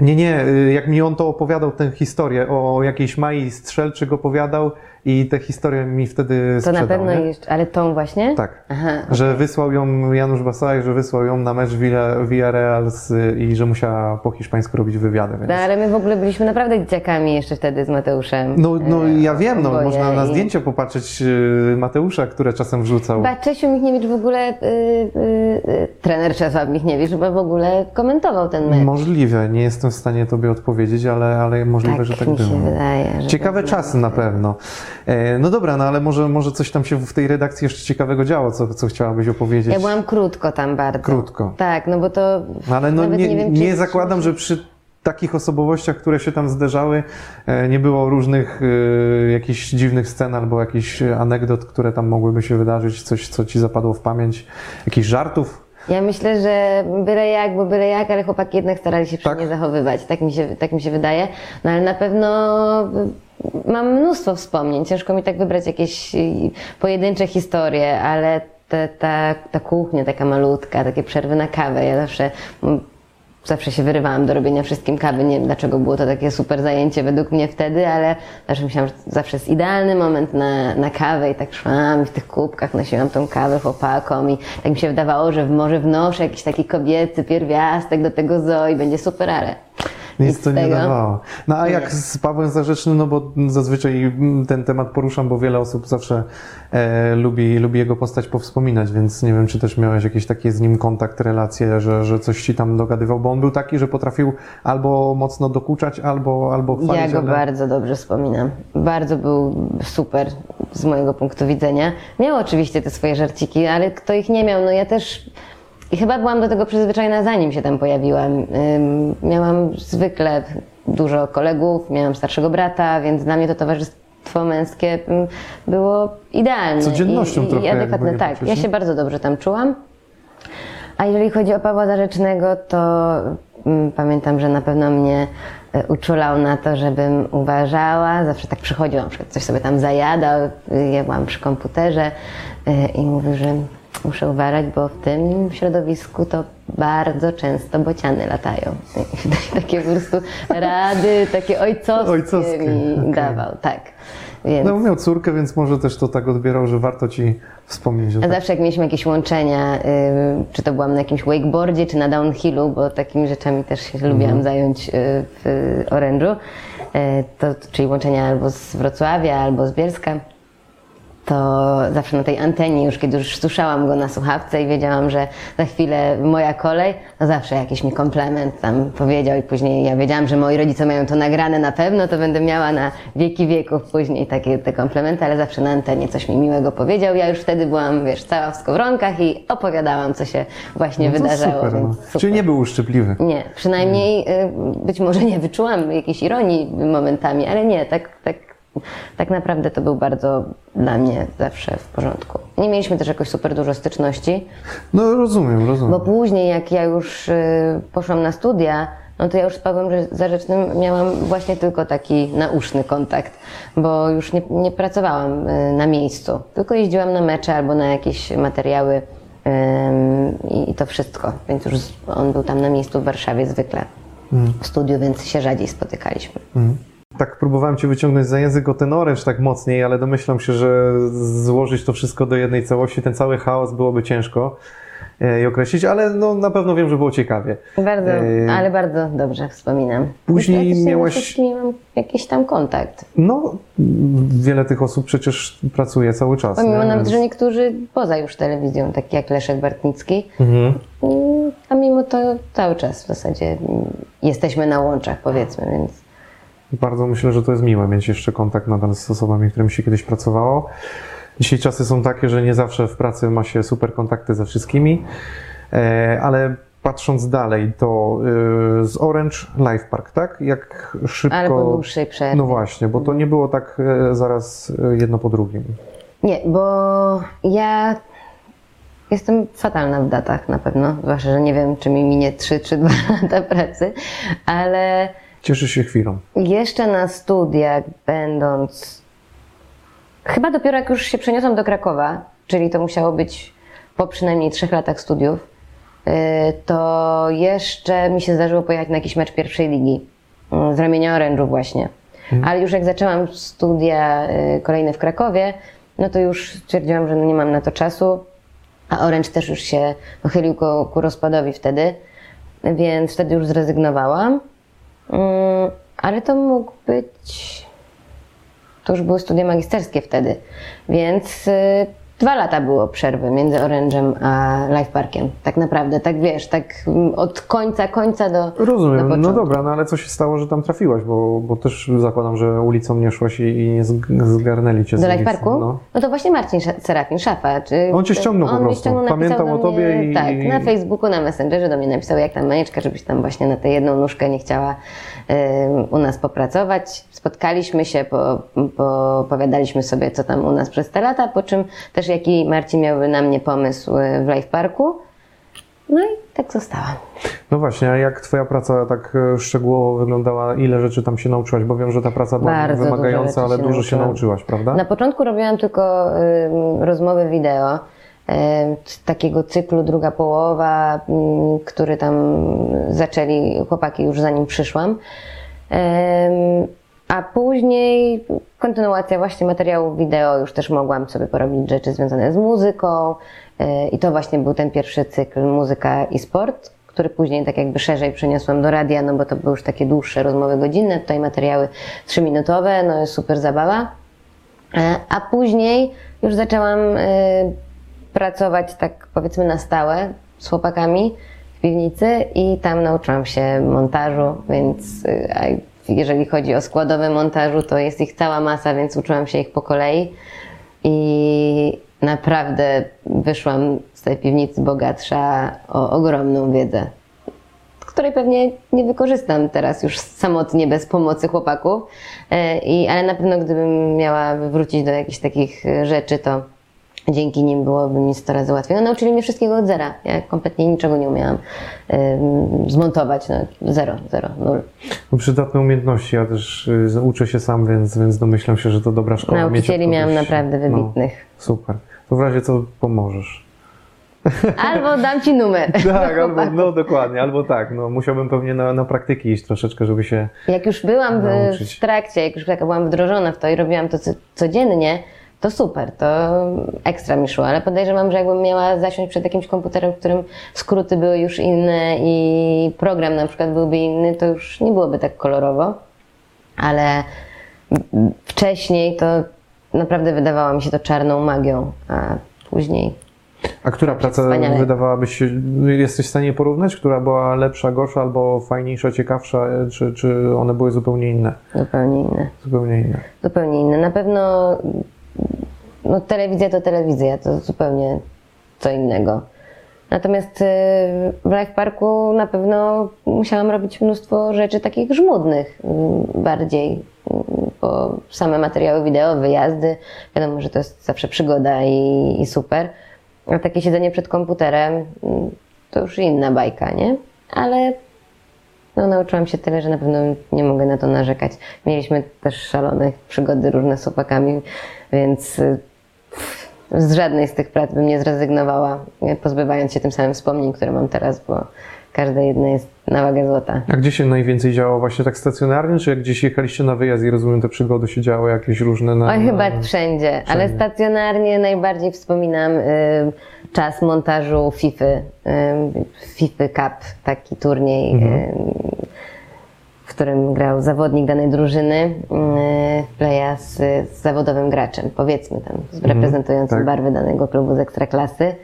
Nie, nie, y, jak mi on to opowiadał, tę historię o jakiejś Mai Strzelczyk opowiadał i tę historię mi wtedy To sprzedał, na pewno nie? jeszcze, ale tą właśnie? Tak. Aha. Że wysłał ją Janusz Basaj, że wysłał ją na mecz Villa- Villarreal z, i że musiała po hiszpańsku robić wywiady. Więc... No, ale my w ogóle byliśmy naprawdę dzieciakami jeszcze wtedy z Mateuszem. No, no E, ja wiem, no, można na i- zdjęcia popatrzeć y, Mateusza, które czasem wrzucał. Chyba Czesiu Michniewicz w ogóle, y, y, y, trener Czesław Michniewicz chyba w ogóle komentował ten mecz. Możliwe, nie jestem w stanie tobie odpowiedzieć, ale, ale możliwe, tak że tak mi się było. wydaje. Że Ciekawe tak czasy na pewno. E, No dobra, no ale może, może coś tam się w tej redakcji jeszcze ciekawego działo, co, co chciałabyś opowiedzieć. Ja byłam krótko tam bardzo. Krótko. Tak, no bo to. No ale no nie, nie, nie, wiem, czy- zakładam, że przy takich osobowościach, które się tam zderzały, e, nie było różnych e, jakichś dziwnych scen albo jakichś anegdot, które tam mogłyby się wydarzyć, coś, co ci zapadło w pamięć, jakichś żartów. Ja myślę, że byle jak, bo byle jak, ale chłopaki jednak starali się przy Tak? mnie zachowywać. Tak mi, się, tak mi się wydaje. No ale na pewno y, mam mnóstwo wspomnień. Ciężko mi tak wybrać jakieś y, pojedyncze historie, ale te, ta, ta kuchnia taka malutka, takie przerwy na kawę. Ja zawsze zawsze się wyrywałam do robienia wszystkim kawy. Nie wiem dlaczego było to takie super zajęcie według mnie wtedy, ale zawsze myślałam, że zawsze jest idealny moment na, na kawę i tak szłam i w tych kubkach nosiłam tą kawę chłopakom i tak mi się wydawało, że może wnoszę jakiś taki kobiecy pierwiastek do tego zoo i będzie super, ale Nic to nie dawało. No a jak z Pawłem Zarzecznym, no bo zazwyczaj ten temat poruszam, bo wiele osób zawsze e, lubi, lubi jego postać powspominać, więc nie wiem, czy też miałeś jakieś takie z nim kontakt, relacje, że, że coś ci tam dogadywał, bo on był taki, że potrafił albo mocno dokuczać, albo, albo Ja chwalić, go ale... bardzo dobrze wspominam. Bardzo był super z mojego punktu widzenia. Miał oczywiście te swoje żarciki, ale kto ich nie miał, no ja też. I chyba byłam do tego przyzwyczajona, zanim się tam pojawiłam. Miałam zwykle dużo kolegów, miałam starszego brata, więc dla mnie to towarzystwo męskie było idealne. Codziennością i, i trochę jakby adekwatne. Tak, ja się bardzo dobrze tam czułam. A jeżeli chodzi o Pawła Zarzecznego, to pamiętam, że na pewno mnie e, uczulał na to, żebym uważała. Zawsze tak przychodził, na przykład coś sobie tam zajadał, y, ja byłam przy komputerze y, i mówił, że muszę uważać, bo w tym środowisku to bardzo często bociany latają. Takie po prostu rady, takie ojcowskie, Ojcowskie, mi okej. dawał, tak. Więc... No miał córkę, więc może też to tak odbierał, że warto ci wspomnieć. A tak. zawsze jak mieliśmy jakieś łączenia, y, czy to byłam na jakimś wakeboardzie, czy na downhillu, bo takimi rzeczami też się lubiłam zająć y, w Orange'u, y, to, czyli łączenia albo z Wrocławia, albo z Bielska, to zawsze na tej antenie, już kiedy już słyszałam go na słuchawce i wiedziałam, że za chwilę moja kolej, to zawsze jakiś mi komplement tam powiedział i później ja wiedziałam, że moi rodzice mają to nagrane na pewno, to będę miała na wieki wieków później takie te komplementy, ale zawsze na antenie coś mi miłego powiedział. Ja już wtedy byłam, wiesz, cała w skowronkach i opowiadałam, co się właśnie No wydarzało, super, no. super. Czyli nie był uszczypliwy. Nie, przynajmniej y, być może nie wyczułam jakiejś ironii momentami, ale nie, tak, tak, tak naprawdę to był bardzo dla mnie zawsze w porządku. Nie mieliśmy też jakoś super dużo styczności, No rozumiem, rozumiem. bo później jak ja już y, poszłam na studia, no to ja już z Pawłem Zarzecznym miałam właśnie tylko taki nauszny kontakt, bo już nie, nie pracowałam y, na miejscu, tylko jeździłam na mecze albo na jakieś materiały ym, i, to wszystko, więc już on był tam na miejscu w Warszawie zwykle w studiu, więc się rzadziej spotykaliśmy. Tak próbowałem Cię wyciągnąć za język o ten oręż tak mocniej, ale domyślam się, że złożyć to wszystko do jednej całości, ten cały chaos byłoby ciężko e, i określić, ale no, na pewno wiem, że było ciekawie. Bardzo, E, ale bardzo dobrze wspominam. później Myślę, miałaś- mam jakiś tam kontakt. No, wiele tych osób przecież pracuje cały czas. Pomimo nie? nawet, że niektórzy poza już telewizją, taki jak Leszek Bartnicki, Mhm. Mm, A mimo to cały czas w zasadzie mm, jesteśmy na łączach, powiedzmy, więc Bardzo myślę, że to jest miłe mieć jeszcze kontakt nadal z osobami, którymi się kiedyś pracowało. Dzisiaj czasy są takie, że nie zawsze w pracy ma się super kontakty ze wszystkimi, e, ale patrząc dalej, to e, z Orange Life Park, tak? Jak szybko. ale po dłuższej przerwie. No właśnie, bo to nie było tak e, zaraz jedno po drugim. Nie, bo ja jestem fatalna w datach na pewno, zwłaszcza, że nie wiem, czy mi minie 3 czy 2 lata pracy, ale Cieszysz się chwilą. jeszcze na studiach, będąc. Chyba dopiero jak już się przeniosłam do Krakowa, czyli to musiało być po przynajmniej trzech latach studiów, yy, to jeszcze mi się zdarzyło pojechać na jakiś mecz pierwszej ligi yy, z ramienia Orange'u właśnie. Ale już jak zaczęłam studia yy, kolejne w Krakowie, no to już stwierdziłam, że no nie mam na to czasu, a Orange też już się chylił ku, ku rozpadowi wtedy, więc wtedy już zrezygnowałam. Mm, ale to mógł być. To już były studia magisterskie wtedy, więc y, dwa lata było przerwy między Orange'em a Life Parkiem. Tak naprawdę, tak wiesz, tak od końca, końca do. do Rozumiem. No początku. dobra, no ale co się stało, że tam trafiłaś? Bo, bo też zakładam, że ulicą nie szłaś i, i nie zg- zgarnęli cię z Do Life. Parku? No. No. to właśnie Marcin Serafin, szafa. Czy, On cię ściągnął po on mnie prostu. ściągnął, Pamiętał do o tobie mnie, i- Tak, na Facebooku, na Messengerze do mnie napisał, jak tam Manieczka, żebyś tam właśnie na tę jedną nóżkę nie chciała u nas popracować. Spotkaliśmy się, po, po, opowiadaliśmy sobie, co tam u nas przez te lata, po czym też jaki Marcin miałby na mnie pomysł y, w Life Parku. No i tak zostałam. No właśnie, a jak twoja praca tak e, szczegółowo wyglądała? Ile rzeczy tam się nauczyłaś? Bo wiem, że ta praca była Bardzo wymagająca, ale się dużo się nauczyłaś, prawda? Na początku robiłam tylko ym, rozmowy wideo, z takiego cyklu druga połowa, ym, który tam zaczęli chłopaki już zanim przyszłam. A później kontynuacja właśnie materiałów wideo, już też mogłam sobie porobić rzeczy związane z muzyką. Yy, i to właśnie był ten pierwszy cykl muzyka i sport, który później tak jakby szerzej przeniosłam do radia, no bo to były już takie dłuższe rozmowy godzinne, tutaj materiały trzyminutowe, no super zabawa. E, A później już zaczęłam e, pracować tak powiedzmy na stałe z chłopakami w piwnicy i tam nauczyłam się montażu, więc e, jeżeli chodzi o składowe montażu, to jest ich cała masa, więc uczyłam się ich po kolei i naprawdę wyszłam z tej piwnicy bogatsza o ogromną wiedzę której pewnie nie wykorzystam teraz już samotnie, bez pomocy chłopaków. E, I, ale na pewno gdybym miała wrócić do jakichś takich rzeczy, to dzięki nim byłoby mi 100 razy łatwiej. No, nauczyli mnie wszystkiego od zera. Ja kompletnie niczego nie umiałam zmontować. No, zero, zero, nul. No, Przydatne umiejętności, ja też y, uczę się sam, więc, więc domyślam się, że to dobra szkoła. Nauczycieli miałam kogoś- naprawdę No, wybitnych. super. To w razie co pomożesz. Albo dam ci numer. <laughs> Tak, albo, no dokładnie, albo tak. No, musiałbym pewnie na, na praktyki iść troszeczkę, żeby się... Jak już byłam w, w trakcie, jak już taka byłam wdrożona w to i robiłam to co, codziennie, to super, to ekstra mi szło, ale podejrzewam, że jakbym miała zasiąść przed jakimś komputerem, w którym skróty były już inne i program na przykład byłby inny, to już nie byłoby tak kolorowo, ale wcześniej to naprawdę wydawało mi się to czarną magią, a później A która praca wspaniale. wydawałabyś się... Jesteś w stanie porównać, która była lepsza, gorsza, albo fajniejsza, ciekawsza, czy, czy one były zupełnie inne? zupełnie inne. Zupełnie inne. Zupełnie inne. Na pewno no, telewizja to telewizja, to zupełnie co innego. Natomiast y, w Life Parku na pewno musiałam robić mnóstwo rzeczy takich żmudnych y, bardziej, y, bo same materiały wideo, wyjazdy, wiadomo, że to jest zawsze przygoda i, i super. A takie siedzenie przed komputerem y, to już inna bajka, nie? Ale no, nauczyłam się tyle, że na pewno nie mogę na to narzekać. Mieliśmy też szalone przygody różne z chłopakami, więc y, z żadnej z tych prac bym nie zrezygnowała, y, pozbywając się tym samym wspomnień, które mam teraz, bo każda jedna jest na wagę złota. A gdzie się najwięcej działo? Właśnie tak stacjonarnie, czy jak gdzieś jechaliście na wyjazd i rozumiem, te przygody się działy jakieś różne na... Oj, chyba wszędzie, ale stacjonarnie najbardziej wspominam y, czas montażu FIFA, y, FIFA Cup, taki turniej, y, w którym grał zawodnik danej drużyny playa z, z zawodowym graczem, powiedzmy tam, z reprezentującym tak. barwy danego klubu z ekstraklasy.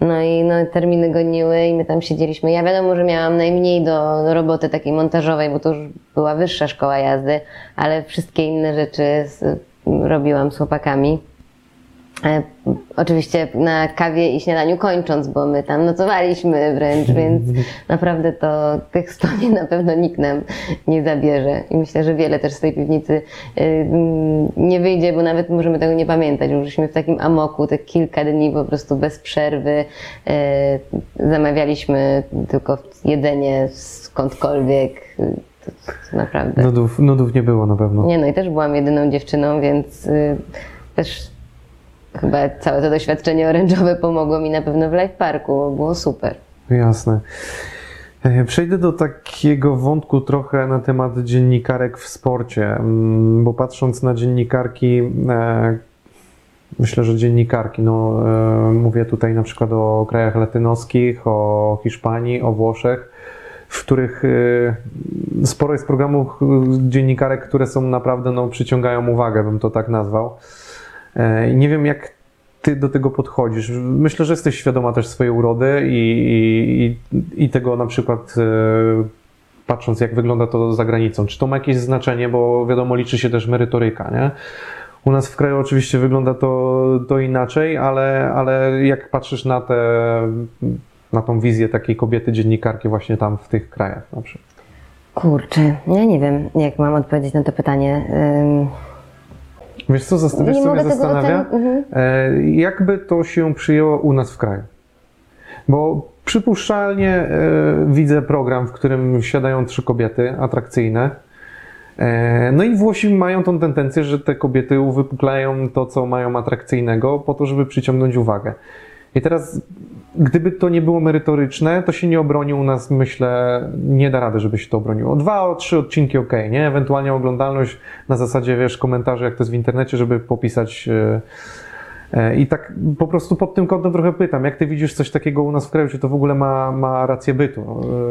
No i no, terminy goniły i my tam siedzieliśmy. Ja wiadomo, że miałam najmniej do, do roboty takiej montażowej, bo to już była wyższa szkoła jazdy, ale wszystkie inne rzeczy z, robiłam z chłopakami. E, Oczywiście na kawie i śniadaniu kończąc, bo my tam nocowaliśmy wręcz, <laughs> więc naprawdę to tych wspomnień na pewno nikt nam nie zabierze. I myślę, że wiele też z tej piwnicy y, mm, nie wyjdzie, bo nawet możemy tego nie pamiętać. Żeśmy w takim amoku te kilka dni po prostu bez przerwy y, zamawialiśmy tylko jedzenie skądkolwiek. Naprawdę. Nudów, nudów nie było na pewno. Nie no i też byłam jedyną dziewczyną, więc y, też chyba całe to doświadczenie orężowe pomogło mi na pewno w Life Parku, było super. Jasne. E, Przejdę do takiego wątku trochę na temat dziennikarek w sporcie, mm, bo patrząc na dziennikarki, e, myślę, że dziennikarki, no, e, mówię tutaj na przykład o krajach latynoskich, o Hiszpanii, o Włoszech, w których sporo jest programów dziennikarek, które są naprawdę, no, przyciągają uwagę, bym to tak nazwał. E, Nie wiem, jak ty do tego podchodzisz. Myślę, że jesteś świadoma też swojej urody i, i, i tego na przykład e, patrząc, jak wygląda to za granicą. Czy to ma jakieś znaczenie, bo wiadomo, liczy się też merytoryka, nie? U nas w kraju oczywiście wygląda to, to inaczej, ale, ale jak patrzysz na, te, na tą wizję takiej kobiety dziennikarki właśnie tam w tych krajach na przykład. Kurczę, ja nie wiem, jak mam odpowiedzieć na to pytanie. Wiesz co, zast- wiesz, Nie co mogę mnie tego zastanawia? ocenić, mhm. E, jakby to się przyjęło u nas w kraju? Bo przypuszczalnie e, widzę program, w którym siadają trzy kobiety atrakcyjne. E, no i Włosi mają tą tendencję, że te kobiety uwypuklają to, co mają atrakcyjnego, po to, żeby przyciągnąć uwagę. I teraz, gdyby to nie było merytoryczne, to się nie obroni u nas, myślę, nie da rady, żeby się to obroniło. Dwa, trzy odcinki ok, nie? Ewentualnie oglądalność na zasadzie, wiesz, komentarzy, jak to jest w internecie, żeby popisać. e, I tak po prostu pod tym kątem trochę pytam, jak ty widzisz coś takiego u nas w kraju, czy to w ogóle ma, ma rację bytu,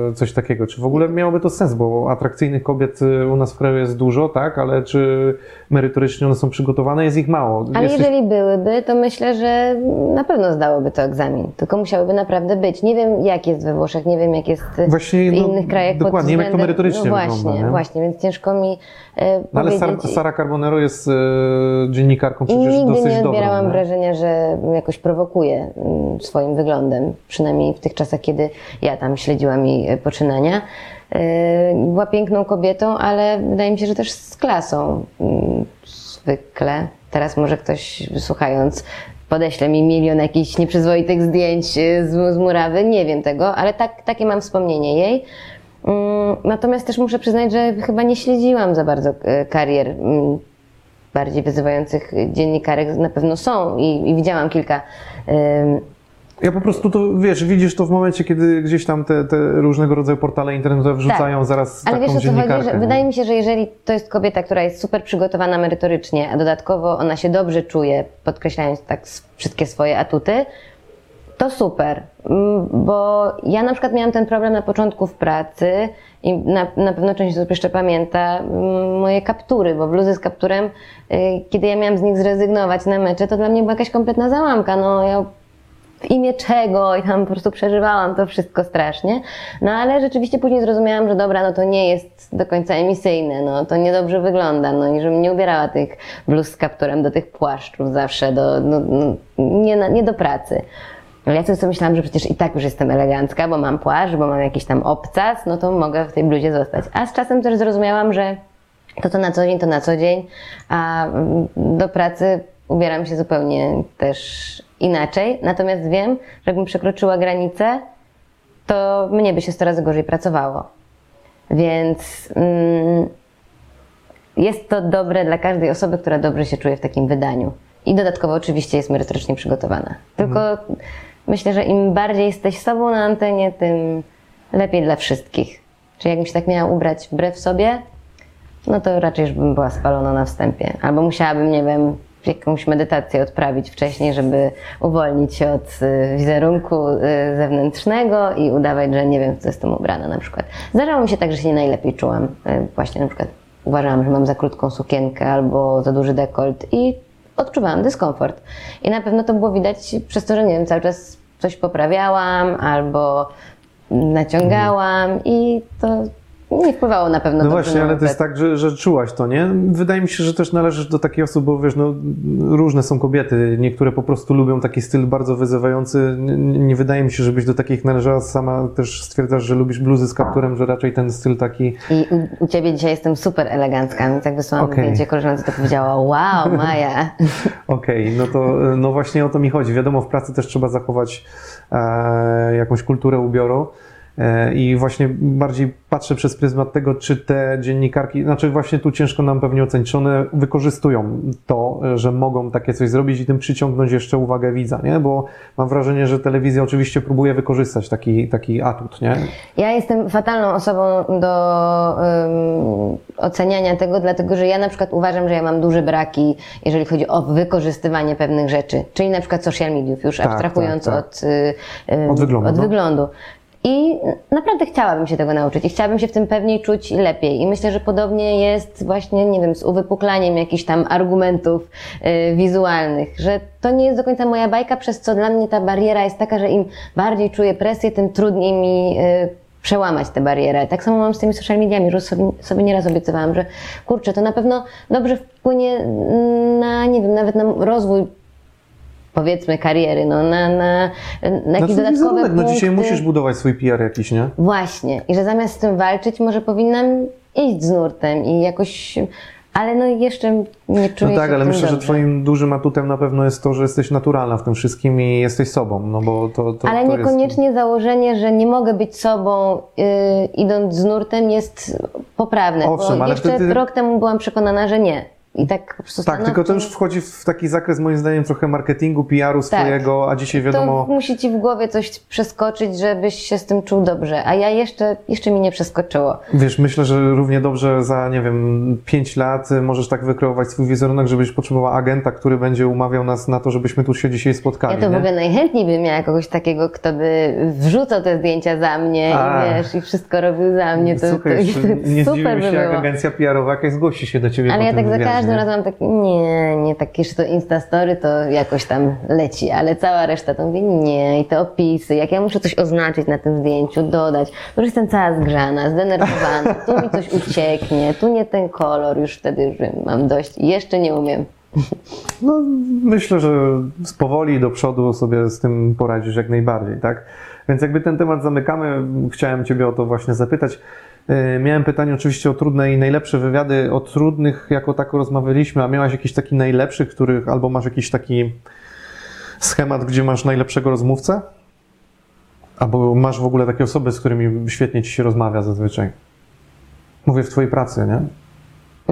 e, coś takiego, czy w ogóle miałoby to sens, bo atrakcyjnych kobiet e, u nas w kraju jest dużo, tak, ale czy merytorycznie one są przygotowane, jest ich mało. ale Jesteś- jeżeli byłyby, to myślę, że na pewno zdałoby to egzamin. Tylko musiałyby naprawdę być. Nie wiem, jak jest we Włoszech, nie wiem, jak jest Właśnie, w no, innych krajach. pod dokładnie, nie wiem, jak to merytorycznie no wygląda, właśnie, nie? Właśnie, więc ciężko mi e, No ale. Sara Carbonero jest e, dziennikarką przecież nigdy dosyć nie dobrą. odbierałam wrażenia, że jakoś prowokuje mm, swoim wyglądem, przynajmniej w tych czasach, kiedy ja tam śledziłam jej e, poczynania. E, Była piękną kobietą, ale wydaje mi się, że też z klasą mm, zwykle. Teraz może ktoś słuchając podeśle mi milion jakichś nieprzyzwoitych zdjęć e, z, z murawy, nie wiem tego, ale tak, takie mam wspomnienie jej. Mm, Natomiast też muszę przyznać, że chyba nie śledziłam za bardzo karier bardziej wyzywających dziennikarek na pewno są i, i widziałam kilka. Ja po prostu to, wiesz, widzisz to w momencie, kiedy gdzieś tam te, te różnego rodzaju portale internetowe wrzucają zaraz Tak. Ale taką wiesz o co chodzi? Że nie? wydaje mi się, że jeżeli to jest kobieta, która jest super przygotowana merytorycznie, a dodatkowo ona się dobrze czuje, podkreślając tak wszystkie swoje atuty, to super. Mm, Bo ja na przykład miałam ten problem na początku w pracy i na, na pewno część osób jeszcze pamięta mm, moje kaptury, bo bluzy z kapturem, y, kiedy ja miałam z nich zrezygnować na mecze, to dla mnie była jakaś kompletna załamka. No, ja w imię czego i tam po prostu przeżywałam to wszystko strasznie. No ale rzeczywiście później zrozumiałam, że dobra, no to nie jest do końca emisyjne, no to niedobrze wygląda, no i żebym nie ubierała tych bluz z kapturem do tych płaszczów zawsze, do, no, no, nie, na, nie do pracy. Ale ja sobie myślałam, że przecież i tak już jestem elegancka, bo mam płaszcz, bo mam jakiś tam obcas, no to mogę w tej bluzie zostać. A z czasem też zrozumiałam, że to co na co dzień, to na co dzień, a do pracy ubieram się zupełnie też inaczej. Natomiast wiem, że jakbym przekroczyła granicę, to mnie by się 100 razy gorzej pracowało. Więc mm, jest to dobre dla każdej osoby, która dobrze się czuje w takim wydaniu. I dodatkowo oczywiście jest merytorycznie przygotowana. Tylko myślę, że im bardziej jesteś sobą na antenie, tym lepiej dla wszystkich. Czyli jakbym się tak miała ubrać wbrew sobie, no to raczej już bym była spalona na wstępie. Albo musiałabym, nie wiem, jakąś medytację odprawić wcześniej, żeby uwolnić się od y, wizerunku y, zewnętrznego i udawać, że nie wiem, co jestem ubrana na przykład. Zdarzało mi się tak, że się nie najlepiej czułam. Y, Właśnie na przykład uważałam, że mam za krótką sukienkę albo za duży dekolt i odczuwałam dyskomfort. I na pewno to było widać przez to, że nie wiem, cały czas coś poprawiałam albo naciągałam i to nie wpływało na pewno No właśnie, ale to jest tak, że, że czułaś to, nie? Wydaje mi się, że też należysz do takich osób, bo wiesz, no różne są kobiety, niektóre po prostu lubią taki styl bardzo wyzywający. N- Nie wydaje mi się, żebyś do takich należała. Sama też stwierdzasz, że lubisz bluzy z kapturem, że raczej ten styl taki I u, u ciebie dzisiaj jestem super elegancka, więc jak wysłałam Okej. zdjęcie koleżance, to powiedziała, wow, <laughs> Maja. Okej, no to no właśnie o to mi chodzi. Wiadomo, w pracy też trzeba zachować e, jakąś kulturę ubioru. E, I właśnie bardziej patrzę przez pryzmat tego, czy te dziennikarki, znaczy właśnie tu ciężko nam pewnie ocenić, czy one wykorzystują to, że mogą takie coś zrobić i tym przyciągnąć jeszcze uwagę widza, nie? Bo mam wrażenie, że telewizja oczywiście próbuje wykorzystać taki, taki atut, nie? Ja jestem fatalną osobą do ym, oceniania tego, dlatego że ja na przykład uważam, że ja mam duże braki, jeżeli chodzi o wykorzystywanie pewnych rzeczy, czyli na przykład social mediów, już Tak, abstrahując tak, tak. Od, y, Od wyglądu, Od no. wyglądu. I naprawdę chciałabym się tego nauczyć i chciałabym się w tym pewniej czuć lepiej. I myślę, że podobnie jest właśnie, nie wiem, z uwypuklaniem jakichś tam argumentów y, wizualnych, że to nie jest do końca moja bajka, przez co dla mnie ta bariera jest taka, że im bardziej czuję presję, tym trudniej mi y, przełamać tę barierę. Tak samo mam z tymi social mediami, że sobie, sobie nieraz obiecywałam, że kurczę, to na pewno dobrze wpłynie na, nie wiem, nawet na rozwój powiedzmy kariery, no, na, na, na jakieś Znaczy, dodatkowe wizerunek, no dzisiaj punkty. musisz budować swój PR jakiś, nie? Właśnie. I że zamiast z tym walczyć, może powinnam iść z nurtem i jakoś... Ale no jeszcze nie czuję No tak, ale myślę, że dobrze. twoim dużym atutem na pewno jest to, że jesteś naturalna w tym wszystkim i jesteś sobą, no bo to, to Ale to jest... niekoniecznie założenie, że nie mogę być sobą yy, idąc z nurtem jest poprawne. Owszem, bo ale jeszcze wtedy- rok temu byłam przekonana, że nie. I tak po prostu Tak, tylko to już wchodzi w taki zakres moim zdaniem trochę marketingu, PR-u swojego, a dzisiaj wiadomo... To musi ci w głowie coś przeskoczyć, żebyś się z tym czuł dobrze. A ja jeszcze, jeszcze mi nie przeskoczyło. Wiesz, myślę, że równie dobrze za, nie wiem, 5 lat y, możesz tak wykreować swój wizerunek, żebyś potrzebowała agenta, który będzie umawiał nas na to, żebyśmy tu się dzisiaj spotkali. Ja to w nie? ogóle najchętniej bym miała kogoś takiego, kto by wrzucał te zdjęcia za mnie A. i wiesz, i wszystko robił za mnie. To, Słuchaj, to, jeszcze <laughs> to nie super by się, jak było. agencja PR-owa jakaś zgłosi się do ciebie Ale ja tak za każdym nie? razem mam taki, nie, nie, tak jeszcze to Instastory to jakoś tam leci, ale cała reszta to mówię, nie, i te opisy, jak ja muszę coś oznaczyć na tym zdjęciu, dodać, to już jestem cała zgrzana, zdenerwowana, tu mi coś <laughs> ucieknie, tu nie ten kolor, już wtedy już mam dość i jeszcze nie umiem. No, myślę, że z powoli do przodu sobie z tym poradzisz jak najbardziej, tak? Więc jakby ten temat zamykamy, chciałem Ciebie o to właśnie zapytać. Yy, Miałem pytanie oczywiście o trudne i najlepsze wywiady. O trudnych jako tako rozmawialiśmy, a miałaś jakiś taki najlepszy, których, albo masz jakiś taki schemat, gdzie masz najlepszego rozmówcę? Albo masz w ogóle takie osoby, z którymi świetnie Ci się rozmawia zazwyczaj? Mówię w Twojej pracy, nie?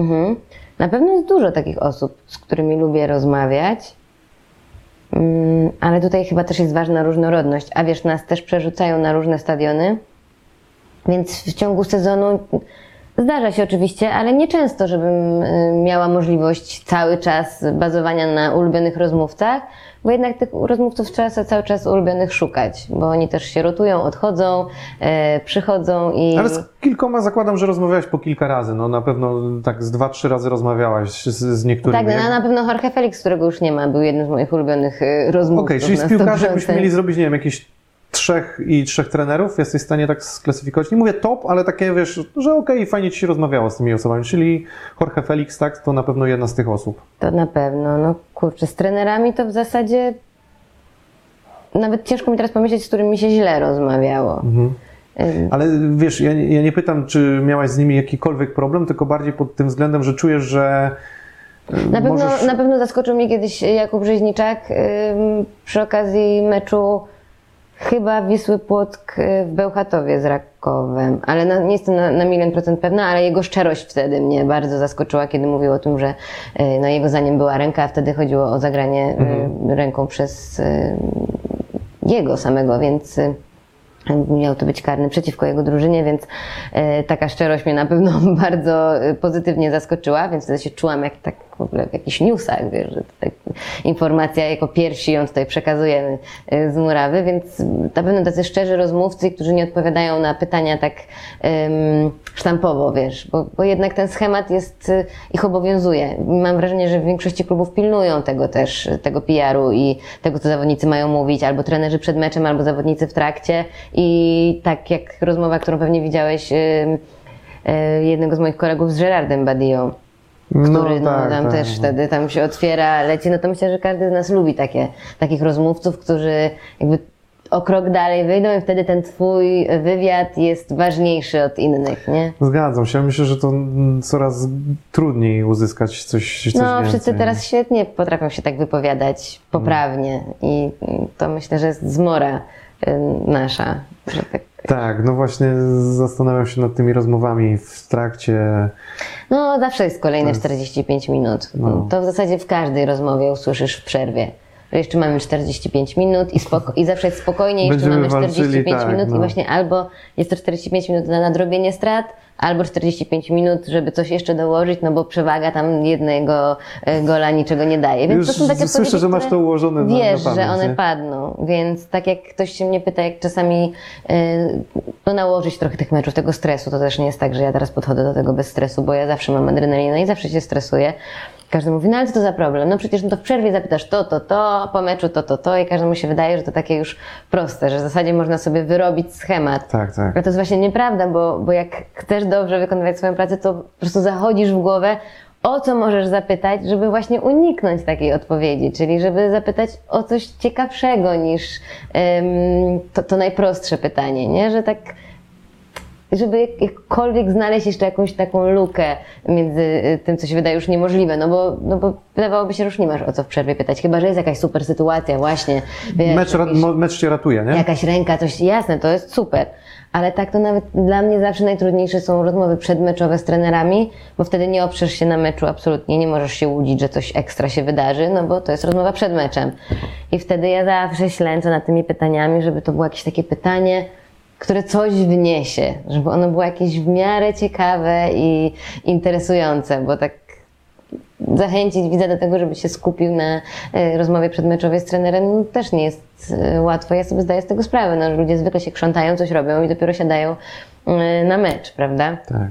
Mhm. Na pewno jest dużo takich osób, z którymi lubię rozmawiać, Mm, ale tutaj chyba też jest ważna różnorodność. A wiesz, nas też przerzucają na różne stadiony, więc w ciągu sezonu zdarza się oczywiście, ale nie często, żebym y, miała możliwość cały czas bazowania na ulubionych rozmówcach, bo jednak tych rozmówców trzeba sobie cały czas ulubionych szukać, bo oni też się rotują, odchodzą, e, przychodzą i... Ale z kilkoma zakładam, że rozmawiałaś po kilka razy. No na pewno tak z dwa, trzy razy rozmawiałaś z, z niektórymi. Tak, no, na pewno Jorge Felix, którego już nie ma, był jednym z moich ulubionych y, rozmówców. Okej, czyli na z piłkarzy 100%. mieli zrobić, nie wiem, jakieś trzech i trzech trenerów, jesteś w stanie tak sklasyfikować. Nie mówię top, ale takie wiesz, że okej, fajnie ci się rozmawiało z tymi osobami. Czyli Jorge Felix, tak, to na pewno jedna z tych osób. To na pewno, no kurczę, z trenerami to w zasadzie nawet ciężko mi teraz pomyśleć, z którymi mi się źle rozmawiało. Mhm. Ale wiesz, ja, nie- ja nie pytam, czy miałaś z nimi jakikolwiek problem, tylko bardziej pod tym względem, że czujesz, że Na pewno, możesz... na pewno zaskoczył mnie kiedyś Jakub Rzeźniczak ym, przy okazji meczu chyba Wisły Płock y, w Bełchatowie z Rakowem, ale na, nie jestem na, na milion procent pewna, ale jego szczerość wtedy mnie bardzo zaskoczyła, kiedy mówił o tym, że y, no, jego zdaniem była ręka, a wtedy chodziło o zagranie y, ręką przez jego samego, więc miał to być karny przeciwko jego drużynie, więc taka szczerość mnie na pewno <laughs> bardzo pozytywnie zaskoczyła, więc wtedy się czułam jak tak w ogóle w jakichś newsach, wiesz, że tak informacja jako pierwsi ją tutaj przekazujemy e, z murawy, więc na pewno tacy szczerzy rozmówcy, którzy nie odpowiadają na pytania tak em, sztampowo, wiesz, bo, bo jednak ten schemat jest, e, ich obowiązuje. Mam wrażenie, że w większości klubów pilnują tego też, tego PR-u i tego, co zawodnicy mają mówić, albo trenerzy przed meczem, albo zawodnicy w trakcie i tak jak rozmowa, którą pewnie widziałeś e, jednego z moich kolegów z Gerardem Badillą, który no, tak, tam tak, też no. wtedy tam się otwiera, leci, no to myślę, że każdy z nas lubi takie, takich rozmówców, którzy jakby o krok dalej wyjdą i wtedy ten twój wywiad jest ważniejszy od innych, nie? Zgadzam się. Myślę, że to mm, coraz trudniej uzyskać coś, coś No, więcej. wszyscy teraz świetnie potrafią się tak wypowiadać poprawnie i to myślę, że jest zmora y, nasza, że tak Tak, no właśnie zastanawiam się nad tymi rozmowami w trakcie. No, zawsze jest kolejne 45 minut. No. To w zasadzie w każdej rozmowie usłyszysz w przerwie. Jeszcze mamy 45 minut i, spoko- i zawsze jest spokojnie, jeszcze Będziemy mamy walczyli, 45 tak, minut no. i właśnie albo jest to 45 minut na nadrobienie strat, albo 45 minut, żeby coś jeszcze dołożyć, no bo przewaga tam jednego e, gola niczego nie daje. Więc Już to są takie słyszę, że masz to ułożone na- Wiesz, na pamięć, że one nie? padną, więc tak jak ktoś się mnie pyta, jak czasami e, no, nałożyć trochę tych meczów, tego stresu, to też nie jest tak, że ja teraz podchodzę do tego bez stresu, bo ja zawsze mam adrenalinę i zawsze się stresuję. Każdy mówi, no ale co to za problem? No przecież no to w przerwie zapytasz to, to, to, po meczu to, to, to i każdemu się wydaje, że to takie już proste, że w zasadzie można sobie wyrobić schemat. Tak, tak. Ale to jest właśnie nieprawda, bo, bo jak chcesz dobrze wykonywać swoją pracę, to po prostu zachodzisz w głowę, o co możesz zapytać, żeby właśnie uniknąć takiej odpowiedzi, czyli żeby zapytać o coś ciekawszego niż em, to, to najprostsze pytanie, nie? Że tak żeby jak- jakkolwiek znaleźć jeszcze jakąś taką lukę między y, tym, co się wydaje już niemożliwe, no bo, no bo wydawałoby się, że już nie masz o co w przerwie pytać, chyba, że jest jakaś super sytuacja właśnie, wiesz, Mecz, jakiś- mecz cię ratuje, nie? jakaś ręka, coś jasne, to jest super. Ale tak to nawet dla mnie zawsze najtrudniejsze są rozmowy przedmeczowe z trenerami, bo wtedy nie oprzesz się na meczu absolutnie, nie możesz się łudzić, że coś ekstra się wydarzy, no bo to jest rozmowa przed meczem. I wtedy ja zawsze ślęczę nad tymi pytaniami, żeby to było jakieś takie pytanie, które coś wniesie, żeby ono było jakieś w miarę ciekawe i interesujące, bo tak zachęcić widza do tego, żeby się skupił na e, rozmowie przedmeczowej z trenerem, no, też nie jest e, łatwo. Ja sobie zdaję z tego sprawę. No, że ludzie zwykle się krzątają, coś robią i dopiero siadają e, na mecz, prawda? Tak.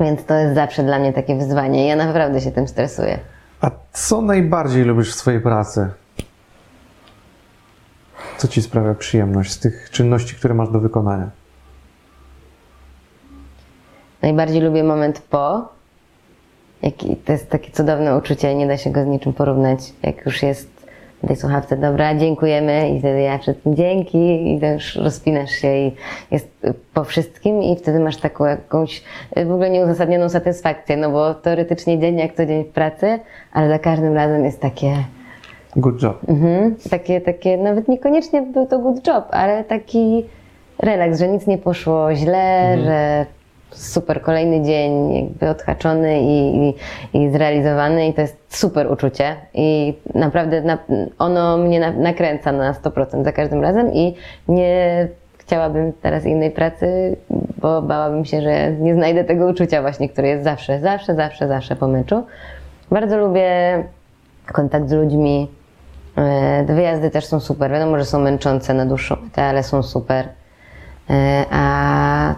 Więc to jest zawsze dla mnie takie wyzwanie. Ja naprawdę się tym stresuję. A co najbardziej lubisz w swojej pracy? Co ci sprawia przyjemność z tych czynności, które masz do wykonania? Najbardziej lubię moment po. To jest takie cudowne uczucie, nie da się go z niczym porównać. Jak już jest w tej słuchawce, dobra, dziękujemy i wtedy ja wszystkim dzięki i już rozpinasz się i jest po wszystkim i wtedy masz taką jakąś y, w ogóle nieuzasadnioną satysfakcję, no bo teoretycznie dzień jak co dzień w pracy, ale za każdym razem jest takie, Good job. Mhm. Takie, takie, nawet niekoniecznie był to good job, ale taki relaks, że nic nie poszło źle, że super kolejny dzień jakby odhaczony i, i, i zrealizowany i to jest super uczucie i naprawdę na, ono mnie na, nakręca na 100% za każdym razem i nie chciałabym teraz innej pracy, bo bałabym się, że nie znajdę tego uczucia właśnie, które jest zawsze, zawsze, zawsze, zawsze po meczu. Bardzo lubię kontakt z ludźmi. E, wyjazdy też są super. Wiadomo, że są męczące na dłuższą ale są super. E, A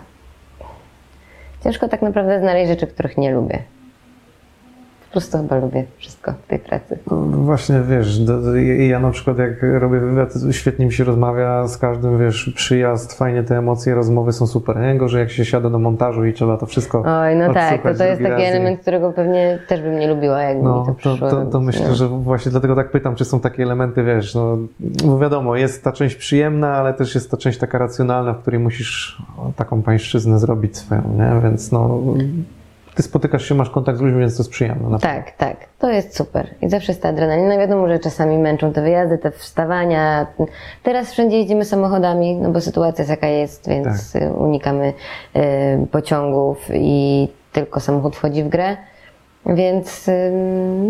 ciężko tak naprawdę znaleźć rzeczy, których nie lubię. Po prostu chyba lubię wszystko w tej pracy. Właśnie, wiesz, do, ja na przykład jak robię wywiad, świetnie mi się rozmawia z każdym, wiesz, przyjazd, fajnie te emocje, rozmowy są super, nie? Gorzej jak się siada do montażu i trzeba to wszystko Oj, no tak, to, to jest taki element, którego pewnie też bym nie lubiła, jakby mi No, to to, przyszło. to, to robić, myślę, no. że właśnie dlatego tak pytam, czy są takie elementy, wiesz, no, bo wiadomo, jest ta część przyjemna, ale też jest ta część taka racjonalna, w której musisz taką pańszczyznę zrobić swoją, nie? Więc no, ty spotykasz się, masz kontakt z ludźmi, więc to jest przyjemne. Tak, tak. To jest super. I zawsze jest ta adrenalina. Wiadomo, że czasami męczą te wyjazdy, te wstawania. Teraz wszędzie jeździmy samochodami, no bo sytuacja jest jaka jest, więc y, unikamy y, pociągów i tylko samochód wchodzi w grę. Więc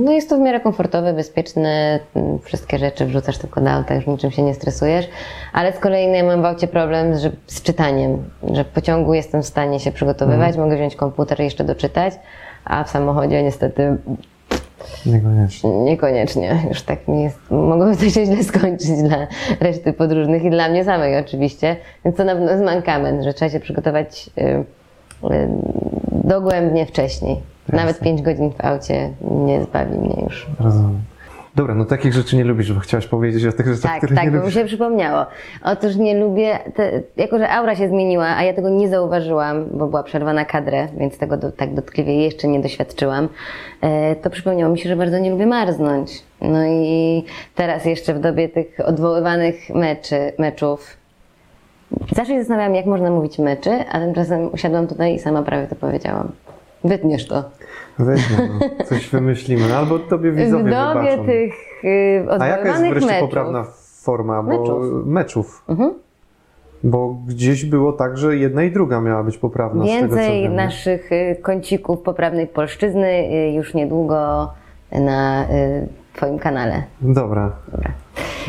no jest to w miarę komfortowe, bezpieczne, wszystkie rzeczy wrzucasz tylko do auta, już niczym się nie stresujesz. Ale z kolei no, ja mam w aucie problem z, z czytaniem, że w pociągu jestem w stanie się przygotowywać, mogę wziąć komputer i jeszcze doczytać, a w samochodzie niestety Niekoniecznie. Niekoniecznie. Już tak mi jest. Mogłoby to się źle skończyć dla reszty podróżnych i dla mnie samej oczywiście. Więc to na pewno jest mankament, że trzeba się przygotować dogłębnie wcześniej. Nawet 5 godzin w aucie nie zbawi mnie już. Rozumiem. Dobra, no takich rzeczy nie lubisz, bo chciałaś powiedzieć o tych rzeczach, Tak, które tak, nie bo mi się przypomniało. Otóż nie lubię, te, jako że aura się zmieniła, a ja tego nie zauważyłam, bo była przerwa na kadrę, więc tego do, tak dotkliwie jeszcze nie doświadczyłam, e, to przypomniało mi się, że bardzo nie lubię marznąć. No i teraz jeszcze w dobie tych odwoływanych meczy, meczów, zawsze się zastanawiałam, jak można mówić meczy, a tymczasem usiadłam tutaj i sama prawie to powiedziałam. Wytniesz to. Weźmy, no, coś wymyślimy. No, Albo tobie W widzowie dobie wybaczą. tych y, A jaka jest wreszcie meczów. poprawna forma? Bo Meczów. meczów. Mhm. Bo gdzieś było tak, że jedna i druga miała być poprawna. tego, Więcej nie? naszych y, kącików poprawnej polszczyzny y, już niedługo na y, Twoim kanale. Dobra, Dobra.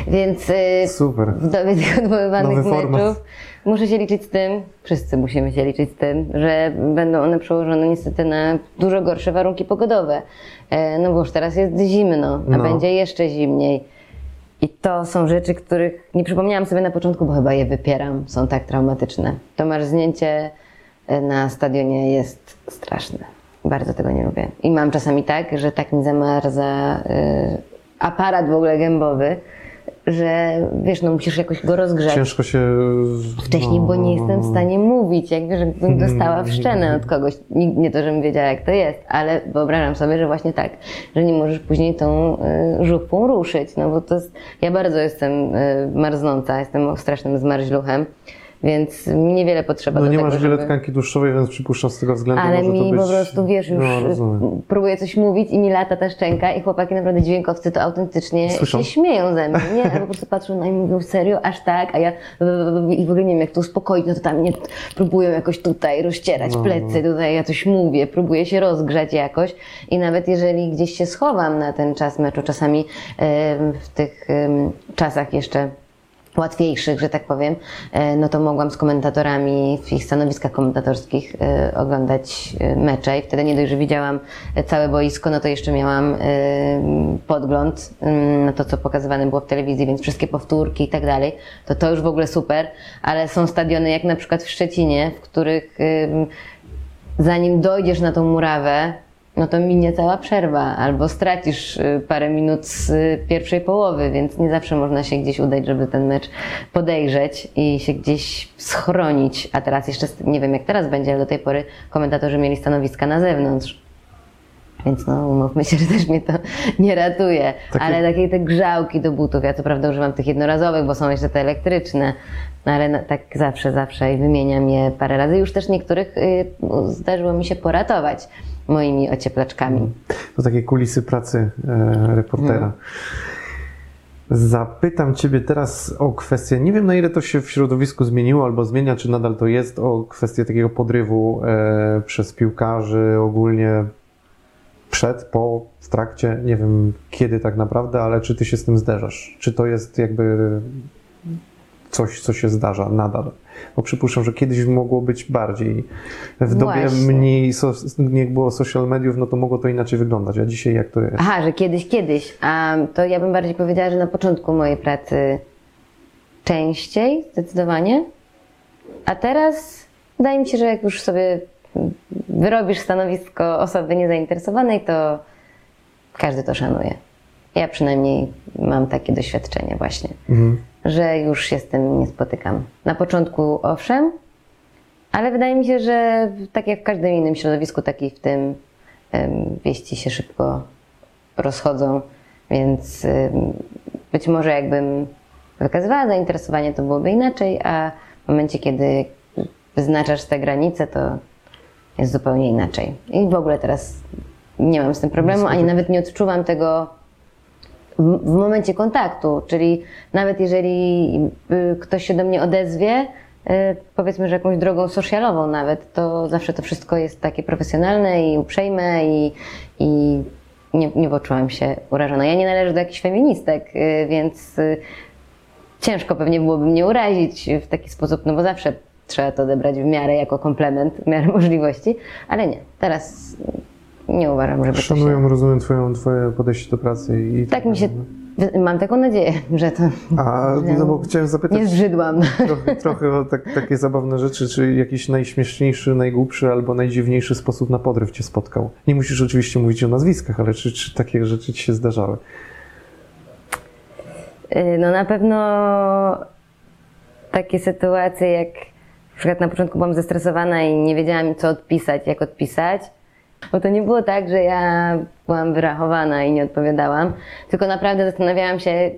Więc super. w dobie tych odwoływanych meczów muszę się liczyć z tym, wszyscy musimy się liczyć z tym, że będą one przełożone niestety na dużo gorsze warunki pogodowe. E, No bo już teraz jest zimno, a No. będzie jeszcze zimniej. I to są rzeczy, których nie przypomniałam sobie na początku, bo chyba je wypieram, są tak traumatyczne. To marznięcie e, na stadionie jest straszne. Bardzo tego nie lubię. I mam czasami tak, że tak mi zamarza y, aparat w ogóle gębowy, że wiesz, no musisz jakoś go rozgrzać. Ciężko się... wcześniej, bo nie no, jestem w stanie mówić, jakby żebym dostała w szczenę od kogoś. Nie, to, żebym wiedziała, jak to jest, ale wyobrażam sobie, że właśnie tak, że nie możesz później tą y, żupą ruszyć, no bo to jest, ja bardzo jestem y, marznąca, jestem strasznym zmarzluchem, więc mi niewiele potrzeba No do nie tego, masz wiele żeby... tkanki tłuszczowej, więc przypuszczam z tego względu Ale może to mi być... po prostu, wiesz, już No, próbuję coś mówić i mi lata ta szczęka i chłopaki naprawdę dźwiękowcy to autentycznie Słyszą? się śmieją ze mnie, nie? Albo po prostu patrzą na mnie i mówią serio, aż tak, a ja i w ogóle nie wiem, jak to uspokoić, no to tam mnie próbują jakoś tutaj rozcierać No, plecy, tutaj ja coś mówię, próbuję się rozgrzać jakoś. I nawet jeżeli gdzieś się schowam na ten czas meczu, czasami w tych czasach jeszcze łatwiejszych, że tak powiem, e, no to mogłam z komentatorami w ich stanowiskach komentatorskich e, oglądać e, mecze i wtedy nie dość, że widziałam całe boisko, no to jeszcze miałam podgląd mm, na to, co pokazywane było w telewizji, więc wszystkie powtórki i tak dalej, to to już w ogóle super, ale są stadiony jak na przykład w Szczecinie, w których zanim dojdziesz na tą murawę, no to minie cała przerwa, albo stracisz y, parę minut z y, pierwszej połowy, więc nie zawsze można się gdzieś udać, żeby ten mecz podejrzeć i się gdzieś schronić. A teraz jeszcze, nie wiem jak teraz będzie, ale do tej pory komentatorzy mieli stanowiska na zewnątrz. Więc no, umówmy się, <laughs> że też mnie to nie ratuje. Takie- Ale takie te grzałki do butów, ja co prawda używam tych jednorazowych, bo są jeszcze te elektryczne, no ale tak zawsze, zawsze i wymieniam je parę razy. Już też niektórych y, zdarzyło mi się poratować moimi ocieplaczkami. To takie kulisy pracy e, reportera. Mhm. Zapytam Ciebie teraz o kwestię, nie wiem na ile to się w środowisku zmieniło albo zmienia, czy nadal to jest, o kwestię takiego podrywu e, przez piłkarzy ogólnie przed, po, w trakcie, nie wiem kiedy tak naprawdę, ale czy Ty się z tym zderzasz? Czy to jest jakby coś, co się zdarza nadal? Bo przypuszczam, że kiedyś mogło być bardziej. W dobie Właśnie. mniej, so, nie było social mediów, no to mogło to inaczej wyglądać. A dzisiaj jak to jest? Aha, że kiedyś, kiedyś. A to ja bym bardziej powiedziała, że na początku mojej pracy częściej, zdecydowanie. A teraz wydaje mi się, że jak już sobie wyrobisz stanowisko osoby niezainteresowanej, to każdy to szanuje. Ja przynajmniej mam takie doświadczenie właśnie, Mhm. Że już się z tym nie spotykam. Na początku owszem, ale wydaje mi się, że tak jak w każdym innym środowisku, tak i w tym wieści się szybko rozchodzą, więc być może jakbym wykazywała zainteresowanie, to byłoby inaczej, a w momencie, kiedy wyznaczasz te granice, to jest zupełnie inaczej. I w ogóle teraz nie mam z tym problemu, ani nawet nie odczuwam tego w, momencie kontaktu, czyli nawet jeżeli y, ktoś się do mnie odezwie, y, powiedzmy, że jakąś drogą socialową nawet, to zawsze to wszystko jest takie profesjonalne i uprzejme i, i nie, nie poczułam się urażona. Ja nie należę do jakichś feministek, y, więc ciężko pewnie byłoby mnie urazić w taki sposób, no bo zawsze trzeba to odebrać w miarę jako komplement, w miarę <laughs> możliwości, ale nie, teraz nie uważam, żeby to się... Szanują, rozumiem twoją, twoje podejście do pracy i Tak mi się. Mam taką nadzieję, <laughs> że to. A, no bo chciałem zapytać Nie zbrzydłam. <laughs> trochę, trochę o tak, takie zabawne rzeczy, czy jakiś najśmieszniejszy, najgłupszy albo najdziwniejszy sposób na podryw cię spotkał? Nie musisz oczywiście mówić o nazwiskach, ale czy, czy takie rzeczy ci się zdarzały? Y, No na pewno takie sytuacje jak na przykład na początku byłam zestresowana i nie wiedziałam co odpisać, jak odpisać. Bo to nie było tak, że ja byłam wyrachowana i nie odpowiadałam, tylko naprawdę zastanawiałam się,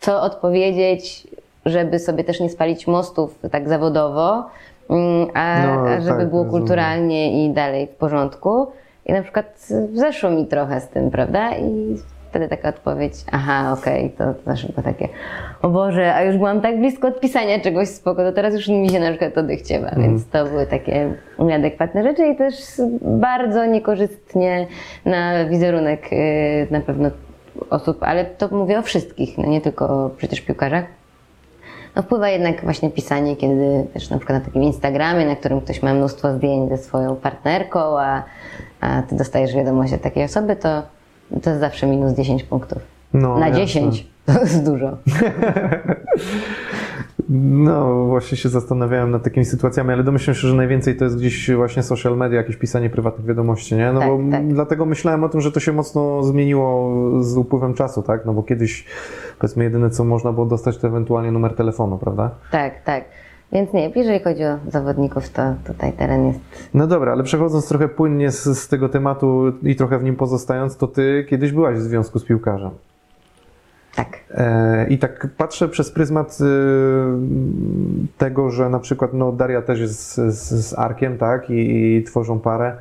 co odpowiedzieć, żeby sobie też nie spalić mostów tak zawodowo, mm, a, No, a żeby tak, było rozumiem. kulturalnie i dalej w porządku. I na przykład zeszło mi trochę z tym, prawda? I wtedy taka odpowiedź, aha, okej, to, to szybko takie, o Boże, a już byłam tak blisko odpisania czegoś spoko, to teraz już mi się na przykład odechciewa, Mhm. więc to były takie nieadekwatne rzeczy i też bardzo niekorzystnie na wizerunek y, na pewno osób, ale to mówię o wszystkich, no nie tylko o przecież piłkarzach. No wpływa jednak właśnie pisanie, kiedy też na przykład na takim Instagramie, na którym ktoś ma mnóstwo zdjęć ze swoją partnerką, a, a ty dostajesz wiadomość od takiej osoby, to, to jest zawsze minus 10 punktów. No, na jasne. 10 to jest dużo. <laughs> No, właśnie się zastanawiałem nad takimi sytuacjami, ale domyślam się, że najwięcej to jest gdzieś właśnie social media, jakieś pisanie prywatnych wiadomości, nie? No Tak, bo tak. dlatego myślałem o tym, że to się mocno zmieniło z upływem czasu, tak? No bo kiedyś, powiedzmy, jedyne co można było dostać to ewentualnie numer telefonu, prawda? Tak, tak. Więc nie, jeżeli chodzi o zawodników, to tutaj teren jest No dobra, ale przechodząc trochę płynnie z, z tego tematu i trochę w nim pozostając, to ty kiedyś byłaś w związku z piłkarzem. tak. E, I tak patrzę przez pryzmat y, tego, że na przykład no, Daria też jest z, z, Arkiem, tak, i, i tworzą parę.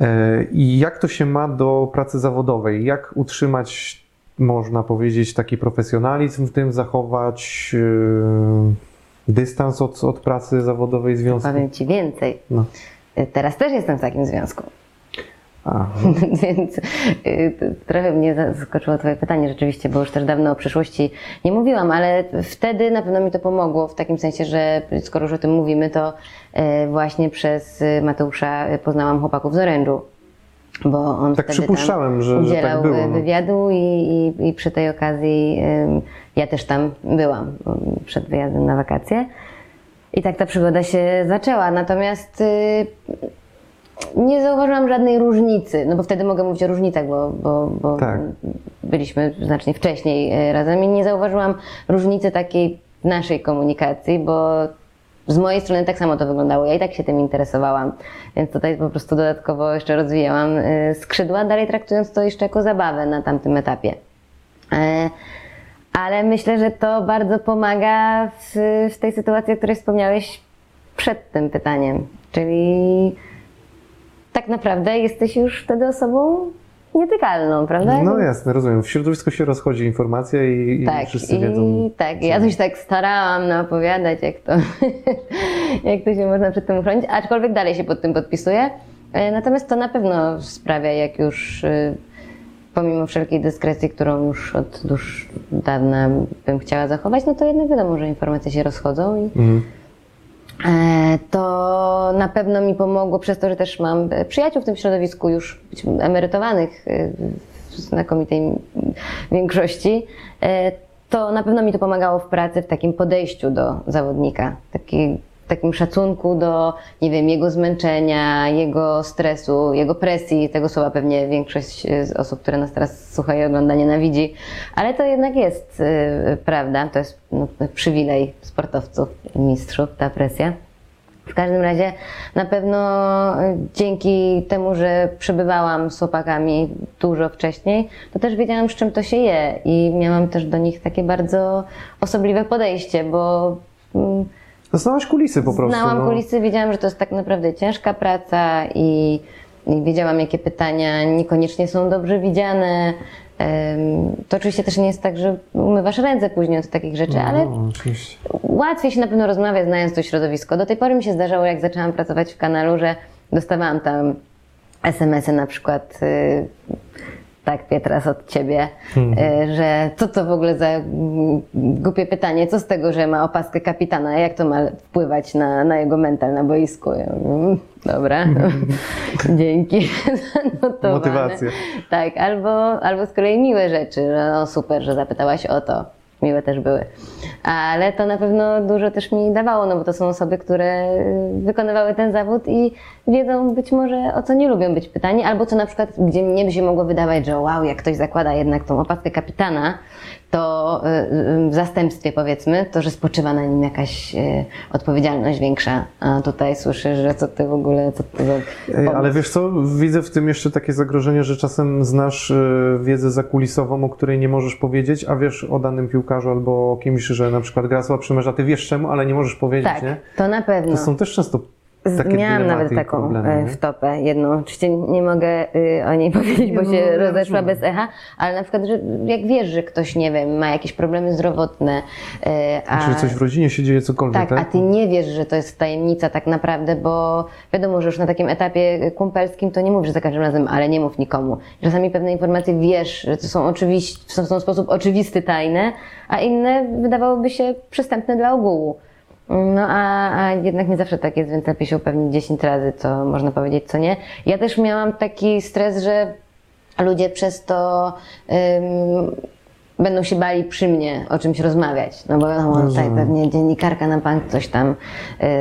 E, I jak to się ma do pracy zawodowej? Jak utrzymać, można powiedzieć, taki profesjonalizm w tym, zachować y, dystans od, od pracy zawodowej związku? Powiem Ci więcej. No. Teraz też jestem w takim związku. A, <laughs> Więc y, trochę mnie zaskoczyło Twoje pytanie rzeczywiście, bo już też dawno o przyszłości nie mówiłam, ale wtedy na pewno mi to pomogło w takim sensie, że skoro już o tym mówimy, to y, właśnie przez Mateusza poznałam chłopaków z orężu. Bo on Tak wtedy przypuszczałem, że- że tak udzielał było, y, no. wywiadu i, i, i przy tej okazji ym, ja też tam byłam ym, przed wyjazdem na wakacje. I tak ta przygoda się zaczęła. Natomiast y, nie zauważyłam żadnej różnicy, no bo wtedy mogę mówić o różnicach, bo, bo, bo Tak. byliśmy znacznie wcześniej e, razem i nie zauważyłam różnicy takiej naszej komunikacji, bo z mojej strony tak samo to wyglądało. Ja i tak się tym interesowałam, więc tutaj po prostu dodatkowo jeszcze rozwijałam e, skrzydła, dalej traktując to jeszcze jako zabawę na tamtym etapie. E, Ale myślę, że to bardzo pomaga w, w tej sytuacji, o której wspomniałeś przed tym pytaniem. Czyli tak naprawdę jesteś już wtedy osobą nietykalną, prawda? no jasne, rozumiem. W środowisku się rozchodzi informacja i, i tak, wszyscy i wiedzą. tak, ja coś tak starałam no, opowiadać, jak to, <laughs> jak to się można przed tym uchronić, aczkolwiek dalej się pod tym podpisuję. E, Natomiast to na pewno sprawia, jak już y, pomimo wszelkiej dyskrecji, którą już od dłuż dawna bym chciała zachować, no to jednak wiadomo, że informacje się rozchodzą i Mhm. E, to na pewno mi pomogło przez to, że też mam e, przyjaciół w tym środowisku już emerytowanych e, w znakomitej większości. To na pewno mi to pomagało w pracy, w takim podejściu do zawodnika, takim szacunku do, nie wiem, jego zmęczenia, jego stresu, jego presji. Tego słowa pewnie większość e, z osób, które nas teraz słucha i ogląda, nienawidzi, ale to jednak jest e, prawda. To jest no, przywilej sportowców, mistrzów, ta presja. W każdym razie na pewno e, dzięki temu, że przebywałam z chłopakami dużo wcześniej, to też wiedziałam, z czym to się je i miałam też do nich takie bardzo osobliwe podejście, bo mm, No, Znałaś kulisy po prostu. Znałam no. kulisy, wiedziałam, że to jest tak naprawdę ciężka praca i, i wiedziałam, jakie pytania niekoniecznie są dobrze widziane. To oczywiście też nie jest tak, że umywasz ręce później od takich rzeczy, ale No, oczywiście. łatwiej się na pewno rozmawia, znając to środowisko. Do tej pory mi się zdarzało, jak zaczęłam pracować w kanalu, że dostawałam tam SMS-y na przykład. Tak, Pietras, od ciebie, y, że co to w ogóle za mm, głupie pytanie, co z tego, że ma opaskę kapitana, jak to ma wpływać na, na jego mental na boisku? "Mm, dobra, <laughs> dzięki. <laughs> Zanotowane. Motywacja. Tak, albo, albo z kolei miłe rzeczy, że no super, że zapytałaś o to. Miłe też były. Ale to na pewno dużo też mi dawało, no bo to są osoby, które y, wykonywały ten zawód i wiedzą być może o co nie lubią być pytani, albo co na przykład, gdzie mnie by się mogło wydawać, że wow, jak ktoś zakłada jednak tą opaskę kapitana, to y, y, w zastępstwie powiedzmy, to, że spoczywa na nim jakaś y, odpowiedzialność większa. A tutaj słyszę, że co ty w ogóle, co ty za ale wiesz co, widzę w tym jeszcze takie zagrożenie, że czasem znasz wiedzę zakulisową, o której nie możesz powiedzieć, a wiesz o danym piłkarzu albo o kimś, że na przykład gra słabszy mecz, a ty wiesz czemu, ale nie możesz powiedzieć, Tak, nie? to na pewno. To są też często Miałam nawet taką problemy, e, nie? wtopę jedną. Oczywiście nie mogę y, o niej <laughs> powiedzieć, bo no, się ja rozeszła bez echa, ale na przykład, że jak wiesz, że ktoś, nie wiem, ma jakieś problemy zdrowotne, y, a... Czy coś w rodzinie się dzieje, cokolwiek, Tak, tak? a ty nie wiesz, że to jest tajemnica tak naprawdę, bo wiadomo, że już na takim etapie kumpelskim to nie mówisz za każdym razem, ale nie mów nikomu. Czasami pewne informacje wiesz, że to są, oczywiście, są w sposób oczywisty tajne, a inne wydawałoby się przystępne dla ogółu. No a, a jednak nie zawsze tak jest, więc lepiej się upewnić 10 razy, co można powiedzieć, co nie. Ja też miałam taki stres, że ludzie przez to ym, będą się bali przy mnie o czymś rozmawiać. No bo wiadomo, tutaj Rozumiem. pewnie dziennikarka na bank coś tam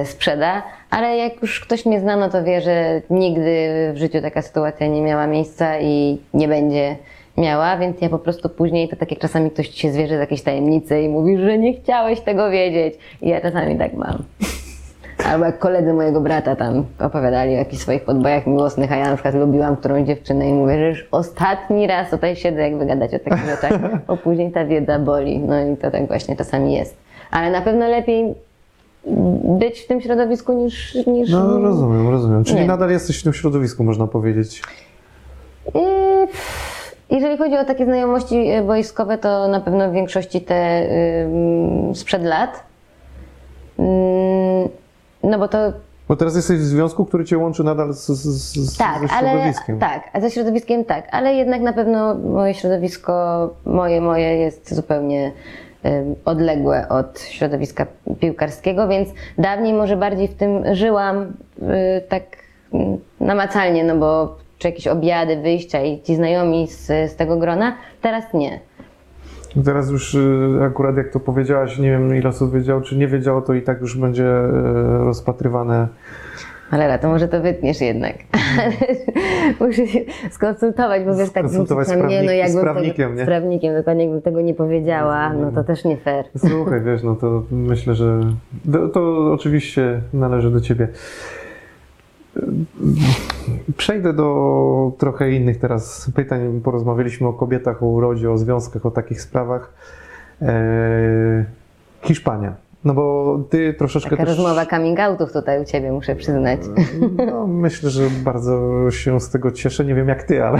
y, sprzeda, ale jak już ktoś mnie zna, no to wie, że nigdy w życiu taka sytuacja nie miała miejsca i nie będzie miała, więc ja po prostu później, to tak jak czasami ktoś ci się zwierzy z jakiejś tajemnicy i mówi, że nie chciałeś tego wiedzieć. I ja czasami tak mam. <laughs> Albo jak koledzy mojego brata tam opowiadali o jakichś swoich podbojach miłosnych, a ja na przykład lubiłam którąś dziewczynę i mówię, że już ostatni raz tutaj siedzę, jak wygadać o takich rzeczach, <laughs> bo później ta wiedza boli. No i to tak właśnie czasami jest. Ale na pewno lepiej być w tym środowisku niż... niż No rozumiem, rozumiem. Czyli Nie. nadal jesteś w tym środowisku, można powiedzieć. Yy, Jeżeli chodzi o takie znajomości y, wojskowe, to na pewno w większości te sprzed lat. Ym, No bo to Bo teraz jesteś w związku, który cię łączy nadal z, z, z, tak, ze ale środowiskiem. tak, a ze środowiskiem tak, ale jednak na pewno moje środowisko, moje, moje jest zupełnie odległe od środowiska piłkarskiego, więc dawniej może bardziej w tym żyłam y, tak mm, namacalnie, no bo czy jakieś obiady, wyjścia i ci znajomi z, z tego grona, teraz nie. Teraz już y, akurat jak to powiedziałaś, nie wiem ile osób wiedziało, czy nie wiedziało, to i tak już będzie y, rozpatrywane. Ale to może to wytniesz jednak. <laughs> Muszę się skonsultować, bo wiesz, tak Skonsultować z nie, no prawnik- z jakbym prawnikiem, tego, nie? Z prawnikiem, dokładnie jakbym tego nie powiedziała, no to też nie fair. Słuchaj, wiesz, no to myślę, że to, to oczywiście należy do ciebie. Przejdę do trochę innych teraz pytań. Porozmawialiśmy o kobietach, o urodzie, o związkach, o takich sprawach. Eee, Hiszpania. No bo ty troszeczkę Taka też... rozmowa coming outów tutaj u ciebie, muszę przyznać. No, myślę, że bardzo się z tego cieszę. Nie wiem jak ty, ale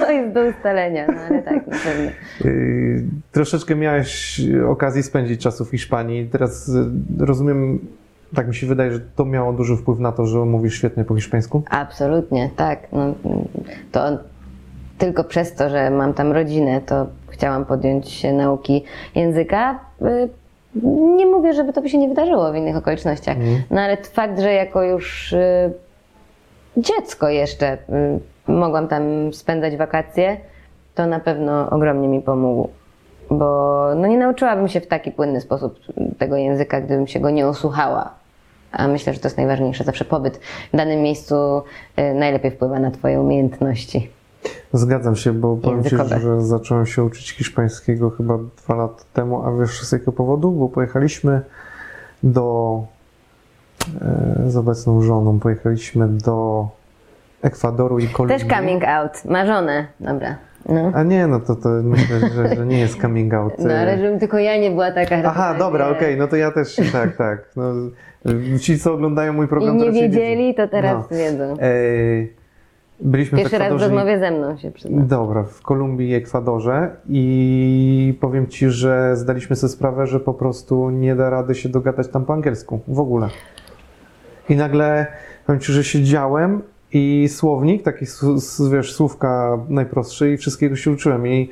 To jest do ustalenia, no ale tak, na pewno. Yy, Troszeczkę miałeś okazję spędzić czasu w Hiszpanii. Teraz rozumiem, tak mi się wydaje, że to miało duży wpływ na to, że mówisz świetnie po hiszpańsku. Absolutnie, tak. No, to tylko przez to, że mam tam rodzinę, to chciałam podjąć się nauki języka. Y, Nie mówię, żeby to by się nie wydarzyło w innych okolicznościach, no ale fakt, że jako już y, dziecko jeszcze y, mogłam tam spędzać wakacje, to na pewno ogromnie mi pomógł. Bo no nie nauczyłabym się w taki płynny sposób tego języka, gdybym się go nie osłuchała. A myślę, że to jest najważniejsze. Zawsze pobyt w danym miejscu y, najlepiej wpływa na Twoje umiejętności. Zgadzam się, bo powiem Ci, że zacząłem się uczyć hiszpańskiego chyba dwa lata temu, a wiesz z jakiego powodu? Bo pojechaliśmy do e, z obecną żoną, pojechaliśmy do Ekwadoru i Kolumbii. Też coming out. Marzone. Dobra. No. A nie, no to, to myślę, że, że nie jest coming out. No ale żebym tylko ja nie była taka Aha, dobra, okej, no to ja też, tak, tak. No, ci, co oglądają mój I program, nie to raczej wiedzieli, wiedzą. to teraz No. wiedzą. Ej, byliśmy Pierwszy w raz w Ekwadorze. i- rozmowie ze mną się przyznam. Dobra, w Kolumbii i Ekwadorze i powiem Ci, że zdaliśmy sobie sprawę, że po prostu nie da rady się dogadać tam po angielsku, w ogóle. I nagle, powiem Ci, że siedziałem i słownik, taki, wiesz, słówka najprostsze i wszystkiego się uczyłem i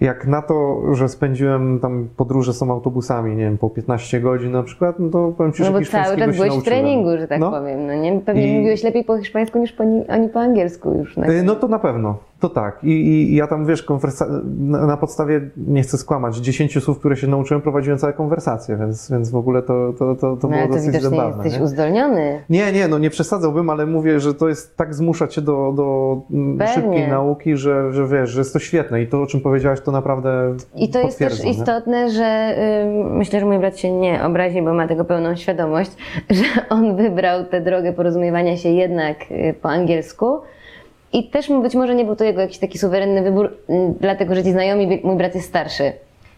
jak na to, że spędziłem tam podróże są autobusami, nie wiem, po 15 godzin na przykład, no to powiem Ci, No że bo cały czas byłeś w treningu, że tak No. powiem. No nie? Pewnie I- mówiłeś lepiej po hiszpańsku niż po, ni- oni po angielsku już. Na... Y, No to na pewno. To tak. I, i ja tam, wiesz, konwersa- na, na podstawie, nie chcę skłamać, 10 słów, które się nauczyłem, prowadziłem całe konwersacje, więc, więc w ogóle to, to, to, to No, było dosyć widocznie zabawne. jesteś nie? uzdolniony. Nie, nie, no nie przesadzałbym, ale mówię, że to jest tak zmusza cię do, do Pewnie. szybkiej nauki, że, że wiesz, że jest to świetne i to, o czym powiedziałaś, to naprawdę I to jest też nie? istotne, że y, myślę, że mój brat się nie obrazi, bo ma tego pełną świadomość, <laughs> że on wybrał tę drogę porozumiewania się jednak y, po angielsku. I też być może nie był to jego jakiś taki suwerenny wybór, dlatego że ci znajomi, mój brat jest starszy.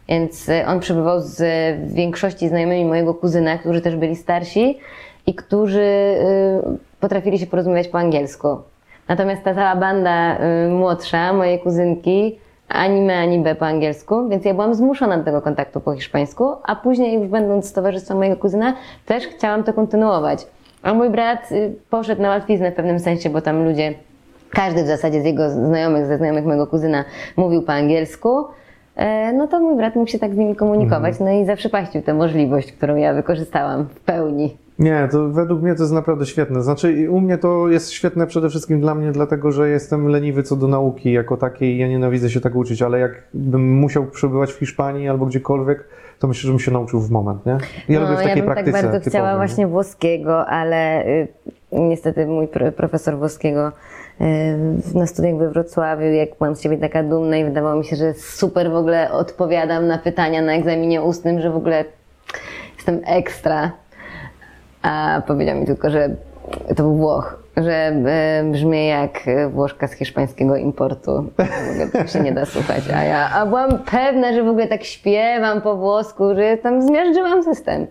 Więc y, on przebywał z y, większości znajomymi mojego kuzyna, którzy też byli starsi i którzy y, potrafili się porozumiewać po angielsku. Natomiast ta cała banda młodsza, mojej kuzynki, ani me, ani b po angielsku, więc ja byłam zmuszona do tego kontaktu po hiszpańsku, a później już będąc z towarzystwem mojego kuzyna, też chciałam to kontynuować. A mój brat y, poszedł na łatwiznę w pewnym sensie, bo tam ludzie, każdy w zasadzie z jego znajomych, ze znajomych mojego kuzyna mówił po angielsku, e, no to mój brat mógł się tak z nimi komunikować, no i zaprzepaścił tę możliwość, którą ja wykorzystałam w pełni. Nie, to według mnie to jest naprawdę świetne. Znaczy, u mnie to jest świetne przede wszystkim dla mnie, dlatego że jestem leniwy co do nauki jako takiej. Ja nienawidzę się tak uczyć, ale jakbym musiał przebywać w Hiszpanii albo gdziekolwiek, to myślę, że bym się nauczył w moment, nie? Ja lubię w no, takiej ja bym praktyce tak bardzo typowej, chciała nie? właśnie włoskiego, ale y, niestety mój pro, profesor włoskiego na studiach we Wrocławiu, jak byłam z siebie taka dumna i wydawało mi się, że super w ogóle odpowiadam na pytania na egzaminie ustnym, że w ogóle jestem ekstra. A powiedział mi tylko, że to był Włoch, że e, brzmi jak e, Włoszka z hiszpańskiego importu. W ogóle tego się nie da słuchać. A ja a byłam pewna, że w ogóle tak śpiewam po włosku, że tam zmiażdżyłam system.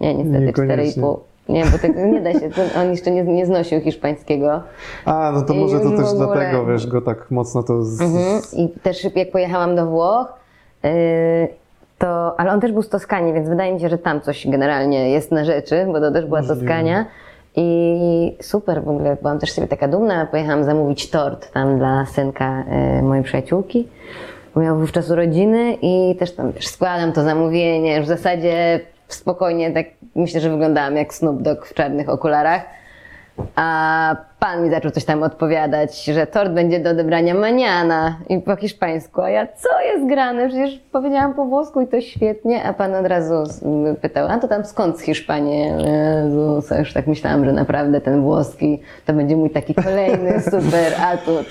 Nie, niestety Niekoniecznie. 4,5. Nie, bo tego nie da się. On jeszcze nie, nie znosił hiszpańskiego. A, no to I może to też ogóle- dlatego, wiesz, go tak mocno to... Z... Mhm. I też jak pojechałam do Włoch, yy, to, ale on też był z Toskanii, więc wydaje mi się, że tam coś generalnie jest na rzeczy, bo to też była Możliwe. Toskania. I super w ogóle, byłam też sobie taka dumna, pojechałam zamówić tort tam dla synka yy, mojej przyjaciółki. bo Miał wówczas urodziny i też tam wiesz, składam to zamówienie, w zasadzie spokojnie, tak myślę, że wyglądałam jak Snoop Dogg w czarnych okularach. A pan mi zaczął coś tam odpowiadać, że tort będzie do odebrania maniana i po hiszpańsku. A ja, co jest grane? Przecież powiedziałam po włosku i to świetnie. A pan od razu pytał, a to tam skąd z Hiszpanii? Jezus, już tak myślałam, że naprawdę ten włoski to będzie mój taki kolejny <laughs> super atut.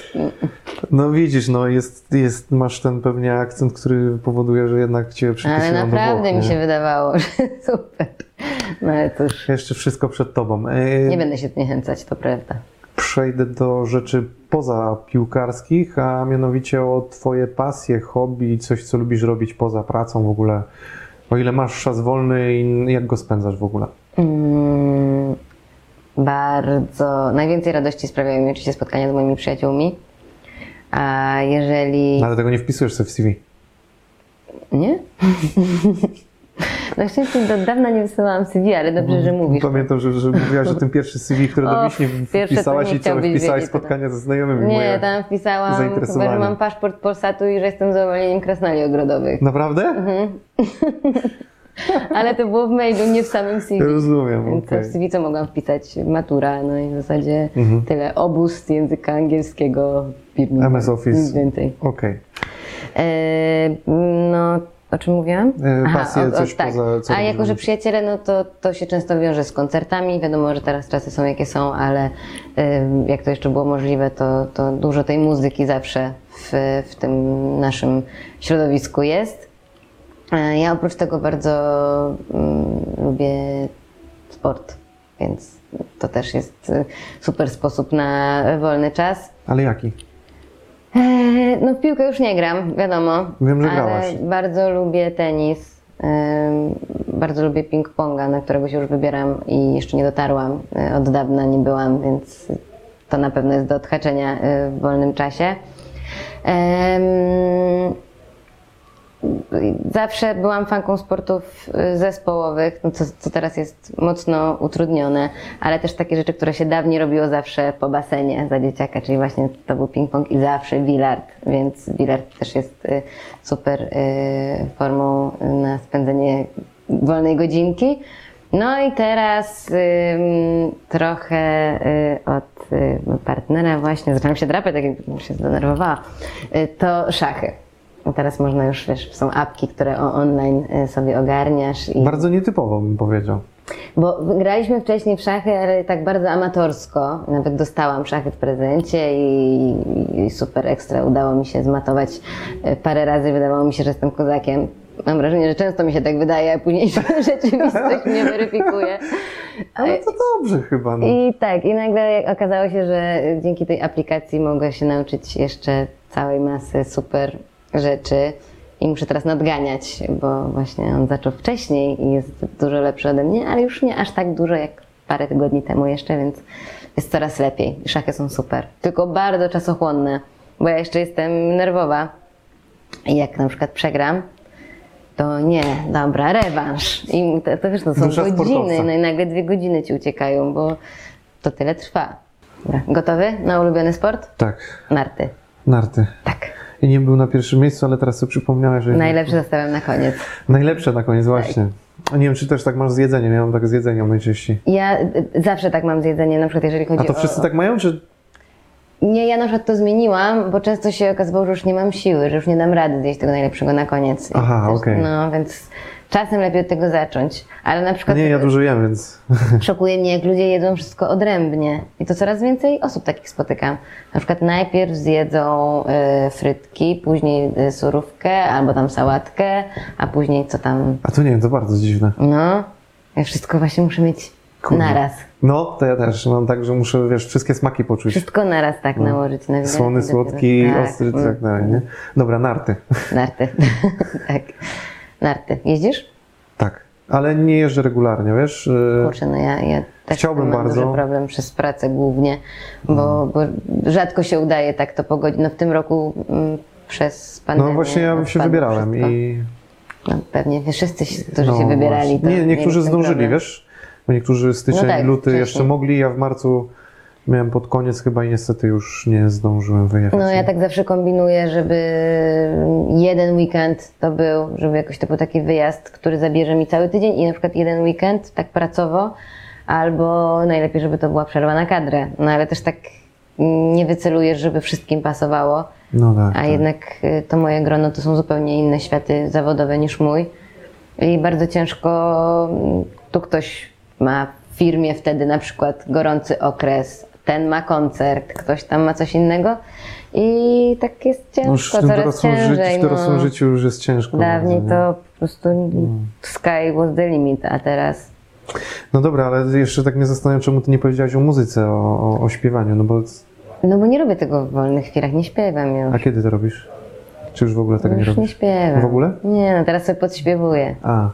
No widzisz, no jest, jest, masz ten pewnie akcent, który powoduje, że jednak cię Ale przypisyją do naprawdę Włoch, mi się wydawało, <laughs> że super. No ale cóż, Jeszcze wszystko przed tobą. E, nie będę się zniechęcać, to prawda. Przejdę do rzeczy poza piłkarskich, a mianowicie o twoje pasje, hobby, coś co lubisz robić poza pracą w ogóle. O ile masz czas wolny i jak go spędzasz w ogóle? Mm, bardzo. Najwięcej radości sprawiają mi oczywiście spotkania z moimi przyjaciółmi. A jeżeli. Ale tego nie wpisujesz sobie w CV. Nie? <laughs> Na szczęście do dawna nie wysyłałam CV, ale dobrze, że mówisz. Pamiętam, że, że mówiłaś o tym pierwszym CV, które do Och, Wiśni pierwsze to wpisałaś i co, wpisałaś spotkania ze znajomymi. Nie, tam wpisałam chyba, że mam paszport Polsatu i że jestem zawoleniem krasnali ogrodowych. Naprawdę? Mhm. <laughs> Ale to było w mailu, nie w samym CV. Rozumiem, okej. w CV co mogłam wpisać? Matura, no i w zasadzie Mhm. tyle. Obóz z języka angielskiego. MS Office. Nic więcej. Okej. E, no, o czym mówiłam? E, pasje, coś tak. poza- co A jako, że przyjaciele, no to, to się często wiąże z koncertami. Wiadomo, że teraz czasy są jakie są, ale jak to jeszcze było możliwe, to, to dużo tej muzyki zawsze w, w tym naszym środowisku jest. E, Ja oprócz tego bardzo mm, lubię sport, więc to też jest e, super sposób na wolny czas. Ale jaki? Eee, No w piłkę już nie gram, wiadomo. Wiem, że ale grałaś. bardzo lubię tenis. em, Bardzo lubię ping-ponga, na którego się już wybieram i jeszcze nie dotarłam. E, Od dawna nie byłam, więc to na pewno jest do odhaczenia e, w wolnym czasie. Zawsze byłam fanką sportów y, zespołowych, no co, co teraz jest mocno utrudnione, ale też takie rzeczy, które się dawniej robiło zawsze po basenie za dzieciaka, czyli właśnie to był ping-pong i zawsze bilard, więc bilard też jest y, super y, formą na spędzenie wolnej godzinki. No i teraz ym, trochę y, od y, partnera właśnie, zaczęłam się drapać, tak jakbym się zdenerwowała, y, to szachy. I teraz można już, wiesz, są apki, które online y, sobie ogarniasz i Bardzo nietypowo bym powiedział. bo graliśmy wcześniej w szachy, ale tak bardzo amatorsko. Nawet dostałam szachy w prezencie i, i super ekstra udało mi się zmatować e, parę razy. Wydawało mi się, że jestem kozakiem. Mam wrażenie, że często mi się tak wydaje, a później <laughs> rzeczywistość mnie weryfikuje. Ale to dobrze chyba. No. I tak, i nagle okazało się, że dzięki tej aplikacji mogę się nauczyć jeszcze całej masy super rzeczy. I muszę teraz nadganiać, bo właśnie on zaczął wcześniej i jest dużo lepszy ode mnie, ale już nie aż tak dużo jak parę tygodni temu jeszcze, więc jest coraz lepiej. Szachy są super. Tylko bardzo czasochłonne, bo ja jeszcze jestem nerwowa. I jak na przykład przegram, to nie, dobra, rewanż. I to, to wiesz, to są Dusza godziny, sportowca. no i nagle dwie godziny ci uciekają, bo to tyle trwa. Dobra. Gotowy na ulubiony sport? Tak, Narty. narty. Tak. I nie był na pierwszym miejscu, ale teraz sobie przypomniałeś, że... Najlepszy zostawiam na koniec. Najlepsze na koniec, właśnie. A nie wiem, czy też tak masz z jedzeniem. Ja mam tak z jedzeniem najczęściej. Ja y, zawsze tak mam z jedzeniem, na przykład jeżeli chodzi A to o... wszyscy tak mają, czy... Nie, ja na przykład to zmieniłam, bo często się okazywało, że już nie mam siły, że już nie dam rady zjeść tego najlepszego na koniec. Aha, okej. No, więc czasem lepiej od tego zacząć. Ale na przykład nie, ja dużo jem, więc... <laughs> szokuje mnie, jak ludzie jedzą wszystko odrębnie. I to coraz więcej osób takich spotykam. Na przykład najpierw zjedzą y, frytki, później y, surówkę albo tam sałatkę, a później co tam... A to nie wiem, to bardzo dziwne. No, ja wszystko właśnie muszę mieć Kurde. naraz. No, to ja też mam tak, że muszę, wiesz, wszystkie smaki poczuć. Wszystko naraz tak nałożyć na No. Słony, słodki, tak, ostry, mm. tak dalej, nie? Dobra, narty. Narty. <laughs> tak. Narty. Jeździsz? Tak. Ale nie jeżdżę regularnie, wiesz? y, Kurczę, no ja, ja też Chciałbym mam bardzo. duży problem przez pracę głównie, bo, bo rzadko się udaje tak to pogodzić. No w tym roku mm, przez pandemię No właśnie ja się odpadło wybierałem wszystko. i... No, pewnie wszyscy, którzy No, się wybierali, to Nie, niektórzy zdążyli, wiesz? Bo niektórzy styczeń, No tak, luty wcześniej. jeszcze mogli, ja w marcu miałem pod koniec chyba i niestety już nie zdążyłem wyjechać. No ja tak zawsze kombinuję, żeby jeden weekend to był, żeby jakoś to był taki wyjazd, który zabierze mi cały tydzień i na przykład jeden weekend tak pracowo, albo najlepiej, żeby to była przerwa na kadrę. No ale też tak nie wycelujesz, żeby wszystkim pasowało, No tak, a tak. jednak y, to moje grono to są zupełnie inne światy zawodowe niż mój i bardzo ciężko, mm, tu ktoś ma w firmie wtedy na przykład gorący okres, ten ma koncert, ktoś tam ma coś innego i tak jest No już w ciężko, tym coraz dorosłym, życiu, ciężej. w dorosłym no. życiu już jest ciężko. Dawniej bardzo, nie? to po prostu sky was the limit, a teraz No dobra, ale jeszcze tak mnie zastanawiam, czemu ty nie powiedziałaś o muzyce, o, o, o śpiewaniu, no bo... no bo nie robię tego w wolnych chwilach, nie śpiewam już. A kiedy to robisz? Czy już w ogóle tego nie już nie robisz? śpiewam. W ogóle? Nie, no teraz sobie podśpiewuję. A.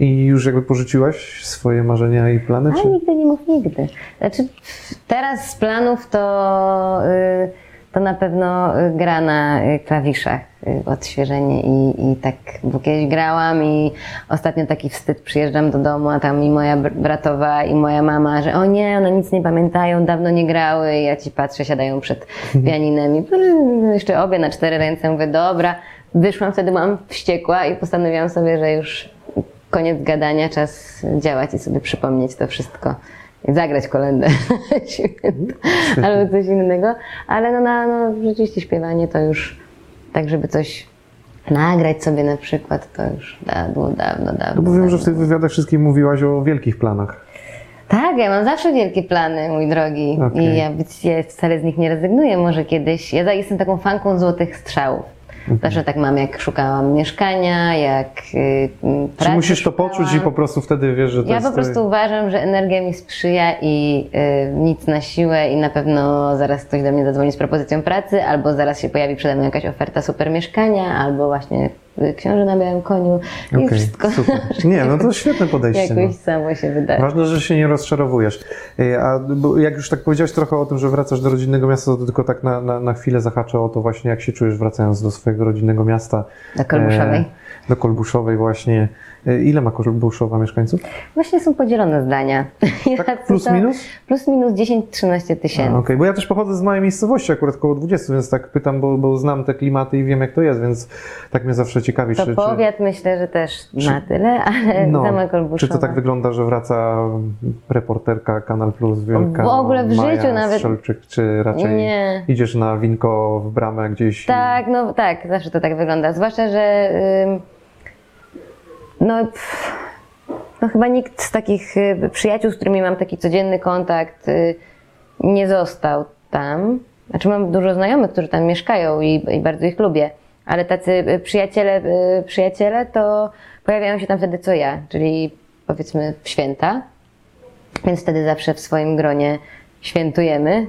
I już jakby porzuciłaś swoje marzenia i plany, A czy... nigdy nie mów nigdy. Znaczy, teraz z planów to, y, to na pewno gra na klawiszach, y, odświeżenie i, i tak, bo kiedyś grałam i ostatnio taki wstyd, przyjeżdżam do domu, a tam i moja br- bratowa i moja mama, że o nie, one nic nie pamiętają, dawno nie grały i ja ci patrzę, siadają przed pianinem i jeszcze obie na cztery ręce, mówię, dobra. Wyszłam wtedy, byłam wściekła i postanowiłam sobie, że już koniec gadania, czas działać i sobie przypomnieć to wszystko. I zagrać kolędę <laughs> albo coś innego. Ale no, no, no, rzeczywiście śpiewanie to już tak, żeby coś nagrać sobie na przykład, to już dawno, dawno, dawno. No bo wiem, że w tych wywiadach wszystkich mówiłaś o wielkich planach. Tak, ja mam zawsze wielkie plany, mój drogi. Okej. I ja, być- ja wcale z nich nie rezygnuję. Może kiedyś. Ja jestem taką fanką złotych strzałów. Mhm. Zawsze tak mam, jak szukałam mieszkania, jak yy, Czy pracy musisz to szukałam. poczuć i po prostu wtedy wiesz, że to Ja jest... po prostu uważam, że energia mi sprzyja i y, nic na siłę i na pewno zaraz ktoś do mnie zadzwoni z propozycją pracy, albo zaraz się pojawi przede mną jakaś oferta super mieszkania, albo właśnie książę na białym koniu i Okej, wszystko super. Nie, no to świetne podejście. <laughs> jakoś No. samo się wydarzy. Ważne, że się nie rozczarowujesz. E, A jak już tak powiedziałeś trochę o tym, że wracasz do rodzinnego miasta, to tylko tak na, na, na chwilę zahaczę o to właśnie, jak się czujesz wracając do swojego rodzinnego miasta. Do Kolbuszowej. E, do Kolbuszowej właśnie. E, Ile ma Kolbuszowa mieszkańców? Właśnie są podzielone zdania. <laughs> Tak, plus minus? Plus minus 10-13 A, tysięcy. Okej, bo ja też pochodzę z małej miejscowości, akurat koło 20, więc tak pytam, bo, bo znam te klimaty i wiem jak to jest, więc tak mnie zawsze ciekawi, To czy, powiat myślę, że też na tyle, ale no, Zama Kolbuszowa. czy to tak wygląda, że wraca reporterka Kanal Plus Wielka W ogóle w Maja życiu nawet- Strzelczyk, czy raczej Nie. idziesz na winko w bramę gdzieś? i- Tak, no tak, zawsze to tak wygląda. Zwłaszcza, że ym, no, pff, no chyba nikt z takich y, przyjaciół, z którymi mam taki codzienny kontakt, y, nie został tam. Znaczy mam dużo znajomych, którzy tam mieszkają i, i bardzo ich lubię, ale tacy y, przyjaciele, przyjaciele to pojawiają się tam wtedy co ja, czyli powiedzmy święta, więc wtedy zawsze w swoim gronie świętujemy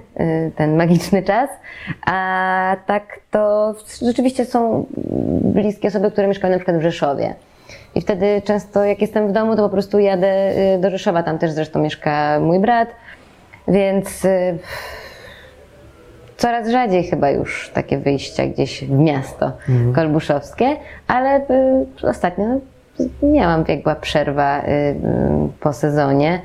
ten magiczny czas. A tak to rzeczywiście są bliskie osoby, które mieszkają na przykład w Rzeszowie. I wtedy często jak jestem w domu, to po prostu jadę y, do Rzeszowa. Tam też zresztą mieszka mój brat, więc y, coraz rzadziej chyba już takie wyjścia gdzieś w miasto kolbuszowskie, ale y, ostatnio miałam, jak była przerwa po sezonie,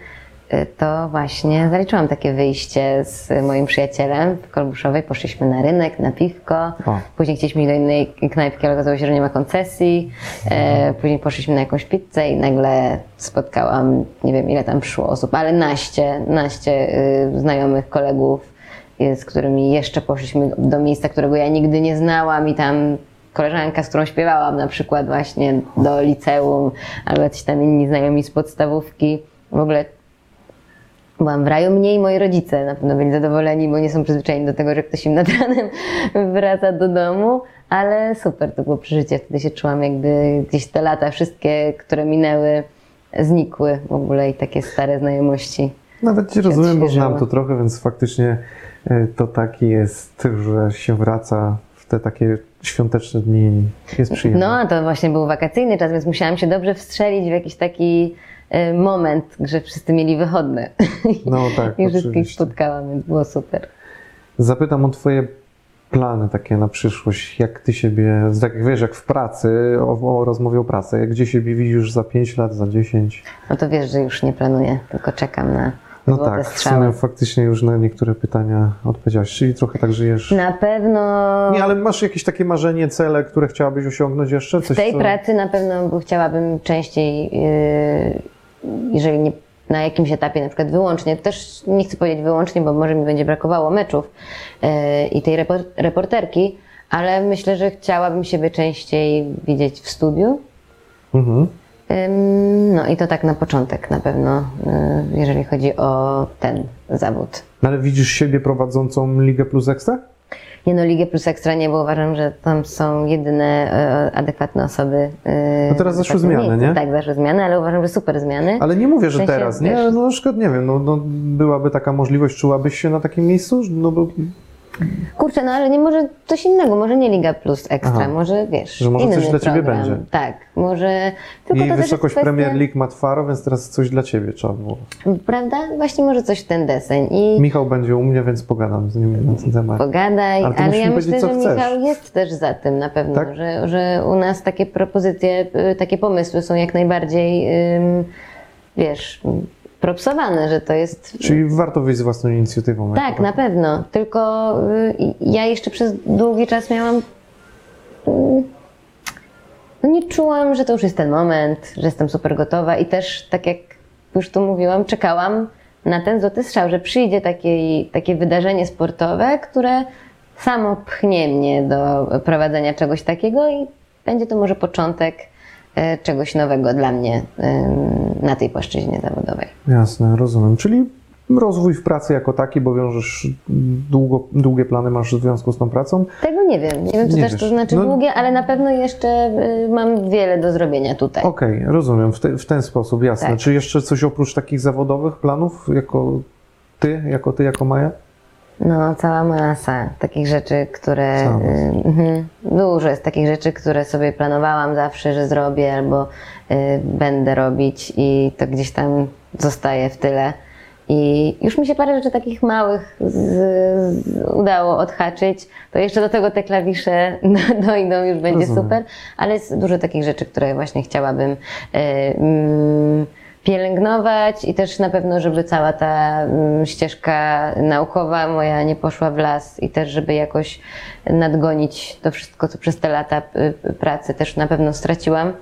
to właśnie zaliczyłam takie wyjście z moim przyjacielem w Kolbuszowej. Poszliśmy na rynek, na piwko. O. Później chcieliśmy iść do innej knajpki, ale okazało się, że nie ma koncesji. E, później poszliśmy na jakąś pizzę i nagle spotkałam, nie wiem ile tam przyszło osób, ale naście, naście y, znajomych, kolegów, y, z którymi jeszcze poszliśmy do miejsca, którego ja nigdy nie znałam i tam koleżanka, z którą śpiewałam na przykład właśnie do liceum, albo jacyś tam inni znajomi z podstawówki. W ogóle Byłam w raju, mnie i moi rodzice na pewno byli zadowoleni, bo nie są przyzwyczajeni do tego, że ktoś im nad <laughs> ranem wraca do domu, ale super to było przeżycie. Wtedy się czułam jakby gdzieś te lata wszystkie, które minęły, znikły w ogóle i takie stare znajomości. Nawet Cię rozumiem, bo znam to trochę, więc faktycznie e, to taki jest, że się wraca w te takie świąteczne dni. Jest przyjemnie. No, a to właśnie był wakacyjny czas, więc musiałam się dobrze wstrzelić w jakiś taki moment, że wszyscy mieli wychodne. No <laughs> tak, I wszystkich spotkałam, więc było super. Zapytam o Twoje plany takie na przyszłość. Jak Ty siebie, tak wiesz, jak w pracy, o, o rozmowie o pracy, jak gdzie siebie widzisz za 5 lat, za 10? No to wiesz, że już nie planuję, tylko czekam na No tak, w sumie faktycznie już na niektóre pytania odpowiedziałaś, czyli trochę tak żyjesz. Na pewno Nie, ale masz jakieś takie marzenie, cele, które chciałabyś osiągnąć jeszcze? Coś, w tej co- pracy na pewno chciałabym częściej, yy, jeżeli nie na jakimś etapie, na przykład wyłącznie, też nie chcę powiedzieć wyłącznie, bo może mi będzie brakowało meczów yy, i tej repor- reporterki, ale myślę, że chciałabym siebie częściej widzieć w studiu. Mhm. No i to tak na początek na pewno, yy, jeżeli chodzi o ten zawód. No, ale widzisz siebie prowadzącą Ligę Plus Ekstra? Nie no, Ligę Plus Ekstra nie, bo uważam, że tam są jedyne e, adekwatne osoby. e, No teraz w zaszły zmiany, miejscu. nie? Tak, zaszły zmiany, ale uważam, że super zmiany. Ale nie mówię, W że sensie, teraz, nie? no na przykład, nie wiem, no, no byłaby taka możliwość, czułabyś się na takim miejscu? No bo Kurczę, no ale nie może coś innego, może nie Liga Plus Ekstra, Aha. może wiesz. Że może coś dla ciebie program. będzie. Tak, może. Tylko jej to wysokość kwestia, Premier League ma twaro, więc teraz coś dla ciebie trzeba było. Prawda? Właśnie może coś w ten deseń. I Michał będzie u mnie, więc pogadam z nim na ten temat. pogadaj, Ale ale ja myślę, że chcesz. Michał jest też za tym na pewno, Tak? że, że u nas takie propozycje, y, takie pomysły są jak najbardziej, wiesz, propsowane, że to jest Czyli warto wyjść z własną inicjatywą. Tak, na pewno. Tylko y, ja jeszcze przez długi czas miałam. y, No nie czułam, że to już jest ten moment, że jestem super gotowa i też, tak jak już tu mówiłam, czekałam na ten złoty strzał, że przyjdzie takie, takie wydarzenie sportowe, które samo pchnie mnie do prowadzenia czegoś takiego i będzie to może początek czegoś nowego dla mnie y, na tej płaszczyźnie zawodowej. Jasne, rozumiem. Czyli rozwój w pracy jako taki, bo wiążesz długo, długie plany masz w związku z tą pracą. Tego nie wiem. Nie wiem, co Nie też wiesz. to znaczy No- długie, ale na pewno jeszcze y, mam wiele do zrobienia tutaj. Okej, rozumiem, w, te, w ten sposób, jasne. Tak. Czy jeszcze coś oprócz takich zawodowych planów, jako ty, jako ty, jako Maja? No, cała masa takich rzeczy, które. Cała masa. y, mhm. dużo jest takich rzeczy, które sobie planowałam zawsze, że zrobię albo y, będę robić i to gdzieś tam zostaje w tyle. I już mi się parę rzeczy takich małych z, z, udało odhaczyć. To jeszcze do tego te klawisze <laughs> do- dojdą, już będzie Rozumiem. super. Ale jest dużo takich rzeczy, które właśnie chciałabym y, mm, pielęgnować i też na pewno, żeby cała ta mm, ścieżka naukowa moja nie poszła w las i też, żeby jakoś nadgonić to wszystko, co przez te lata y, pracy też na pewno straciłam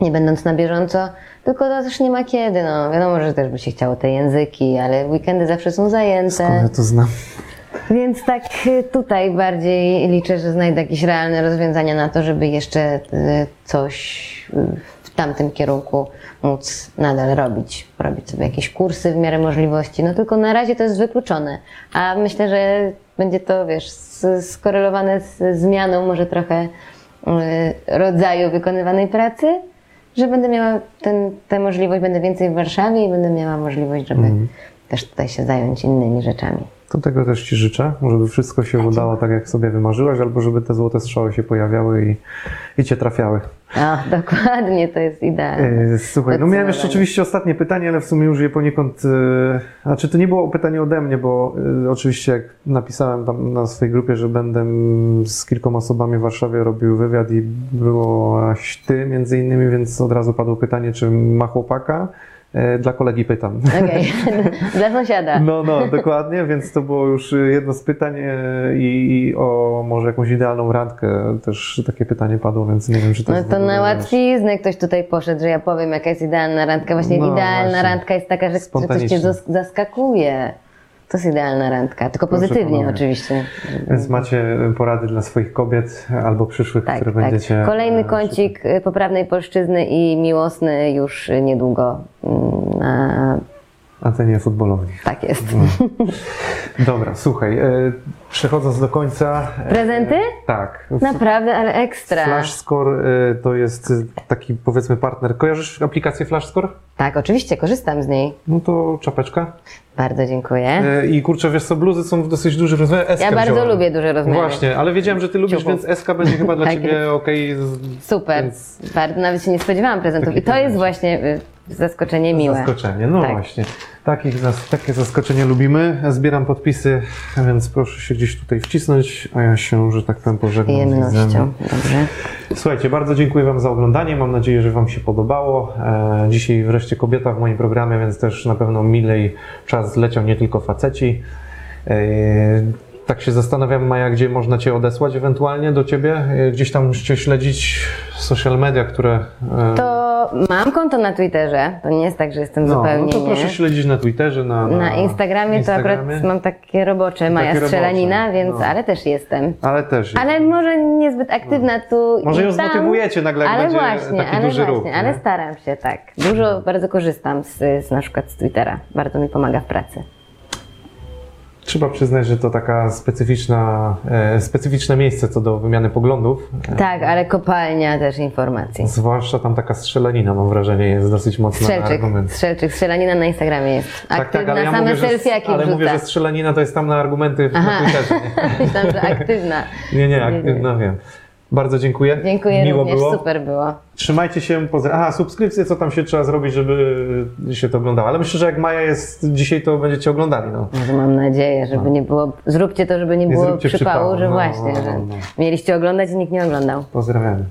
nie będąc na bieżąco, tylko to też nie ma kiedy, no wiadomo, że też by się chciało te języki, ale weekendy zawsze są zajęte. Ja to znam. Więc tak y, tutaj bardziej liczę, że znajdę jakieś realne rozwiązania na to, żeby jeszcze y, coś y, tamtym kierunku móc nadal robić. Robić sobie jakieś kursy w miarę możliwości. No tylko na razie to jest wykluczone. A myślę, że będzie to, wiesz, skorelowane z zmianą może trochę y, rodzaju wykonywanej pracy, że będę miała ten, tę możliwość, będę więcej w Warszawie i będę miała możliwość, żeby też tutaj się zająć innymi rzeczami. To tego też Ci życzę, żeby wszystko się udało tak, jak sobie wymarzyłaś, albo żeby te złote strzały się pojawiały i, i Cię trafiały. O, <laughs> dokładnie, to jest idealne. E, Słuchaj, no miałem jeszcze oczywiście ostatnie pytanie, ale w sumie już je poniekąd. Znaczy, to nie było pytanie ode mnie, bo e, oczywiście jak napisałem tam na swojej grupie, że będę z kilkoma osobami w Warszawie robił wywiad i byłaś ty między innymi, więc od razu padło pytanie, czy ma chłopaka. E, Dla kolegi pytam. Okej, <laughs> dla sąsiada. No, no, dokładnie, więc to było już jedno z pytań e, i, i o może jakąś idealną randkę też takie pytanie padło, więc nie wiem, czy to No to na łatwiznę ktoś tutaj poszedł, że ja powiem, jaka jest idealna randka. Właśnie No, idealna właśnie. randka jest taka, że, że coś cię zaskakuje. To jest idealna randka, tylko pozytywnie oczywiście. Więc macie porady dla swoich kobiet albo przyszłych, Tak, które tak. będziecie. Kolejny e, kącik y, poprawnej polszczyzny i miłosny już niedługo. Mm, Na... Antenie futbolowej. Tak jest. Dobra, słuchaj, e, przechodząc do końca. e, Prezenty? Tak. Naprawdę, ale ekstra. Flashscore e, to jest taki powiedzmy partner. Kojarzysz aplikację Flashscore? Tak, oczywiście, korzystam z niej. No to czapeczka. Bardzo dziękuję. I kurczę, wiesz co, bluzy są w dosyć dużym rozmiarze. Ja bardzo lubię duże rozmiary. Właśnie, ale wiedziałem, że ty lubisz, Ciuchów. więc SK będzie chyba <laughs> dla Tak ciebie okej. Super. Więc Bardzo, nawet się nie spodziewałam prezentów. Taki I to jest właśnie y, zaskoczenie miłe. Zaskoczenie, no Tak. właśnie. Takich, takie zaskoczenie lubimy. Ja Zbieram podpisy, więc proszę się gdzieś tutaj wcisnąć, a ja się, że tak powiem, pożegnam. Przyjemnością. Dobrze. Słuchajcie, bardzo dziękuję Wam za oglądanie. Mam nadzieję, że Wam się podobało. E, dzisiaj wreszcie kobieta w moim programie, więc też na pewno milej czas zleciał nie tylko faceci. Tak się zastanawiam, Maja, gdzie można Cię odesłać ewentualnie do Ciebie? E, Gdzieś tam musicie śledzić social media, które... e, To mam konto na Twitterze. To nie jest tak, że jestem no, zupełnie no to nie. proszę śledzić na Twitterze, na, Na Instagramie, to akurat mam takie robocze Maja robocze, Strzelanina, więc no. ale też jestem. Ale też. jest. Ale może niezbyt aktywna tu Może ją tam. zmotywujecie nagle, jak ale będzie właśnie, taki ale duży właśnie, ruch, nie? ale staram się, tak. Dużo, bardzo korzystam z, z na przykład z Twittera. Bardzo mi pomaga w pracy. Trzeba przyznać, że to taka specyficzna, e, specyficzne miejsce co do wymiany poglądów. Tak, ale kopalnia też informacji. Zwłaszcza tam taka strzelanina, mam wrażenie, jest dosyć mocna na Strzelczyk, argument. strzelczyk, strzelanina na Instagramie jest. Aktywna, same mówię, że, selfiaki ale mówię, że wrzuca. strzelanina to jest tam na argumenty Aha. na Twitterze. <laughs> Myślałam, że aktywna. Nie, nie, aktywna wiem. Bardzo dziękuję. Dziękuję Miło również, było. super było. Trzymajcie się. Pozdra- Aha, subskrypcje, co tam się trzeba zrobić, żeby się to oglądało. Ale myślę, że jak Maja jest dzisiaj, to będziecie oglądali. No. Może mam nadzieję, żeby nie było. Zróbcie to, żeby nie Nie było przypału, przypału, że no, właśnie, no, że no. mieliście oglądać i nikt nie oglądał. Pozdrawiamy.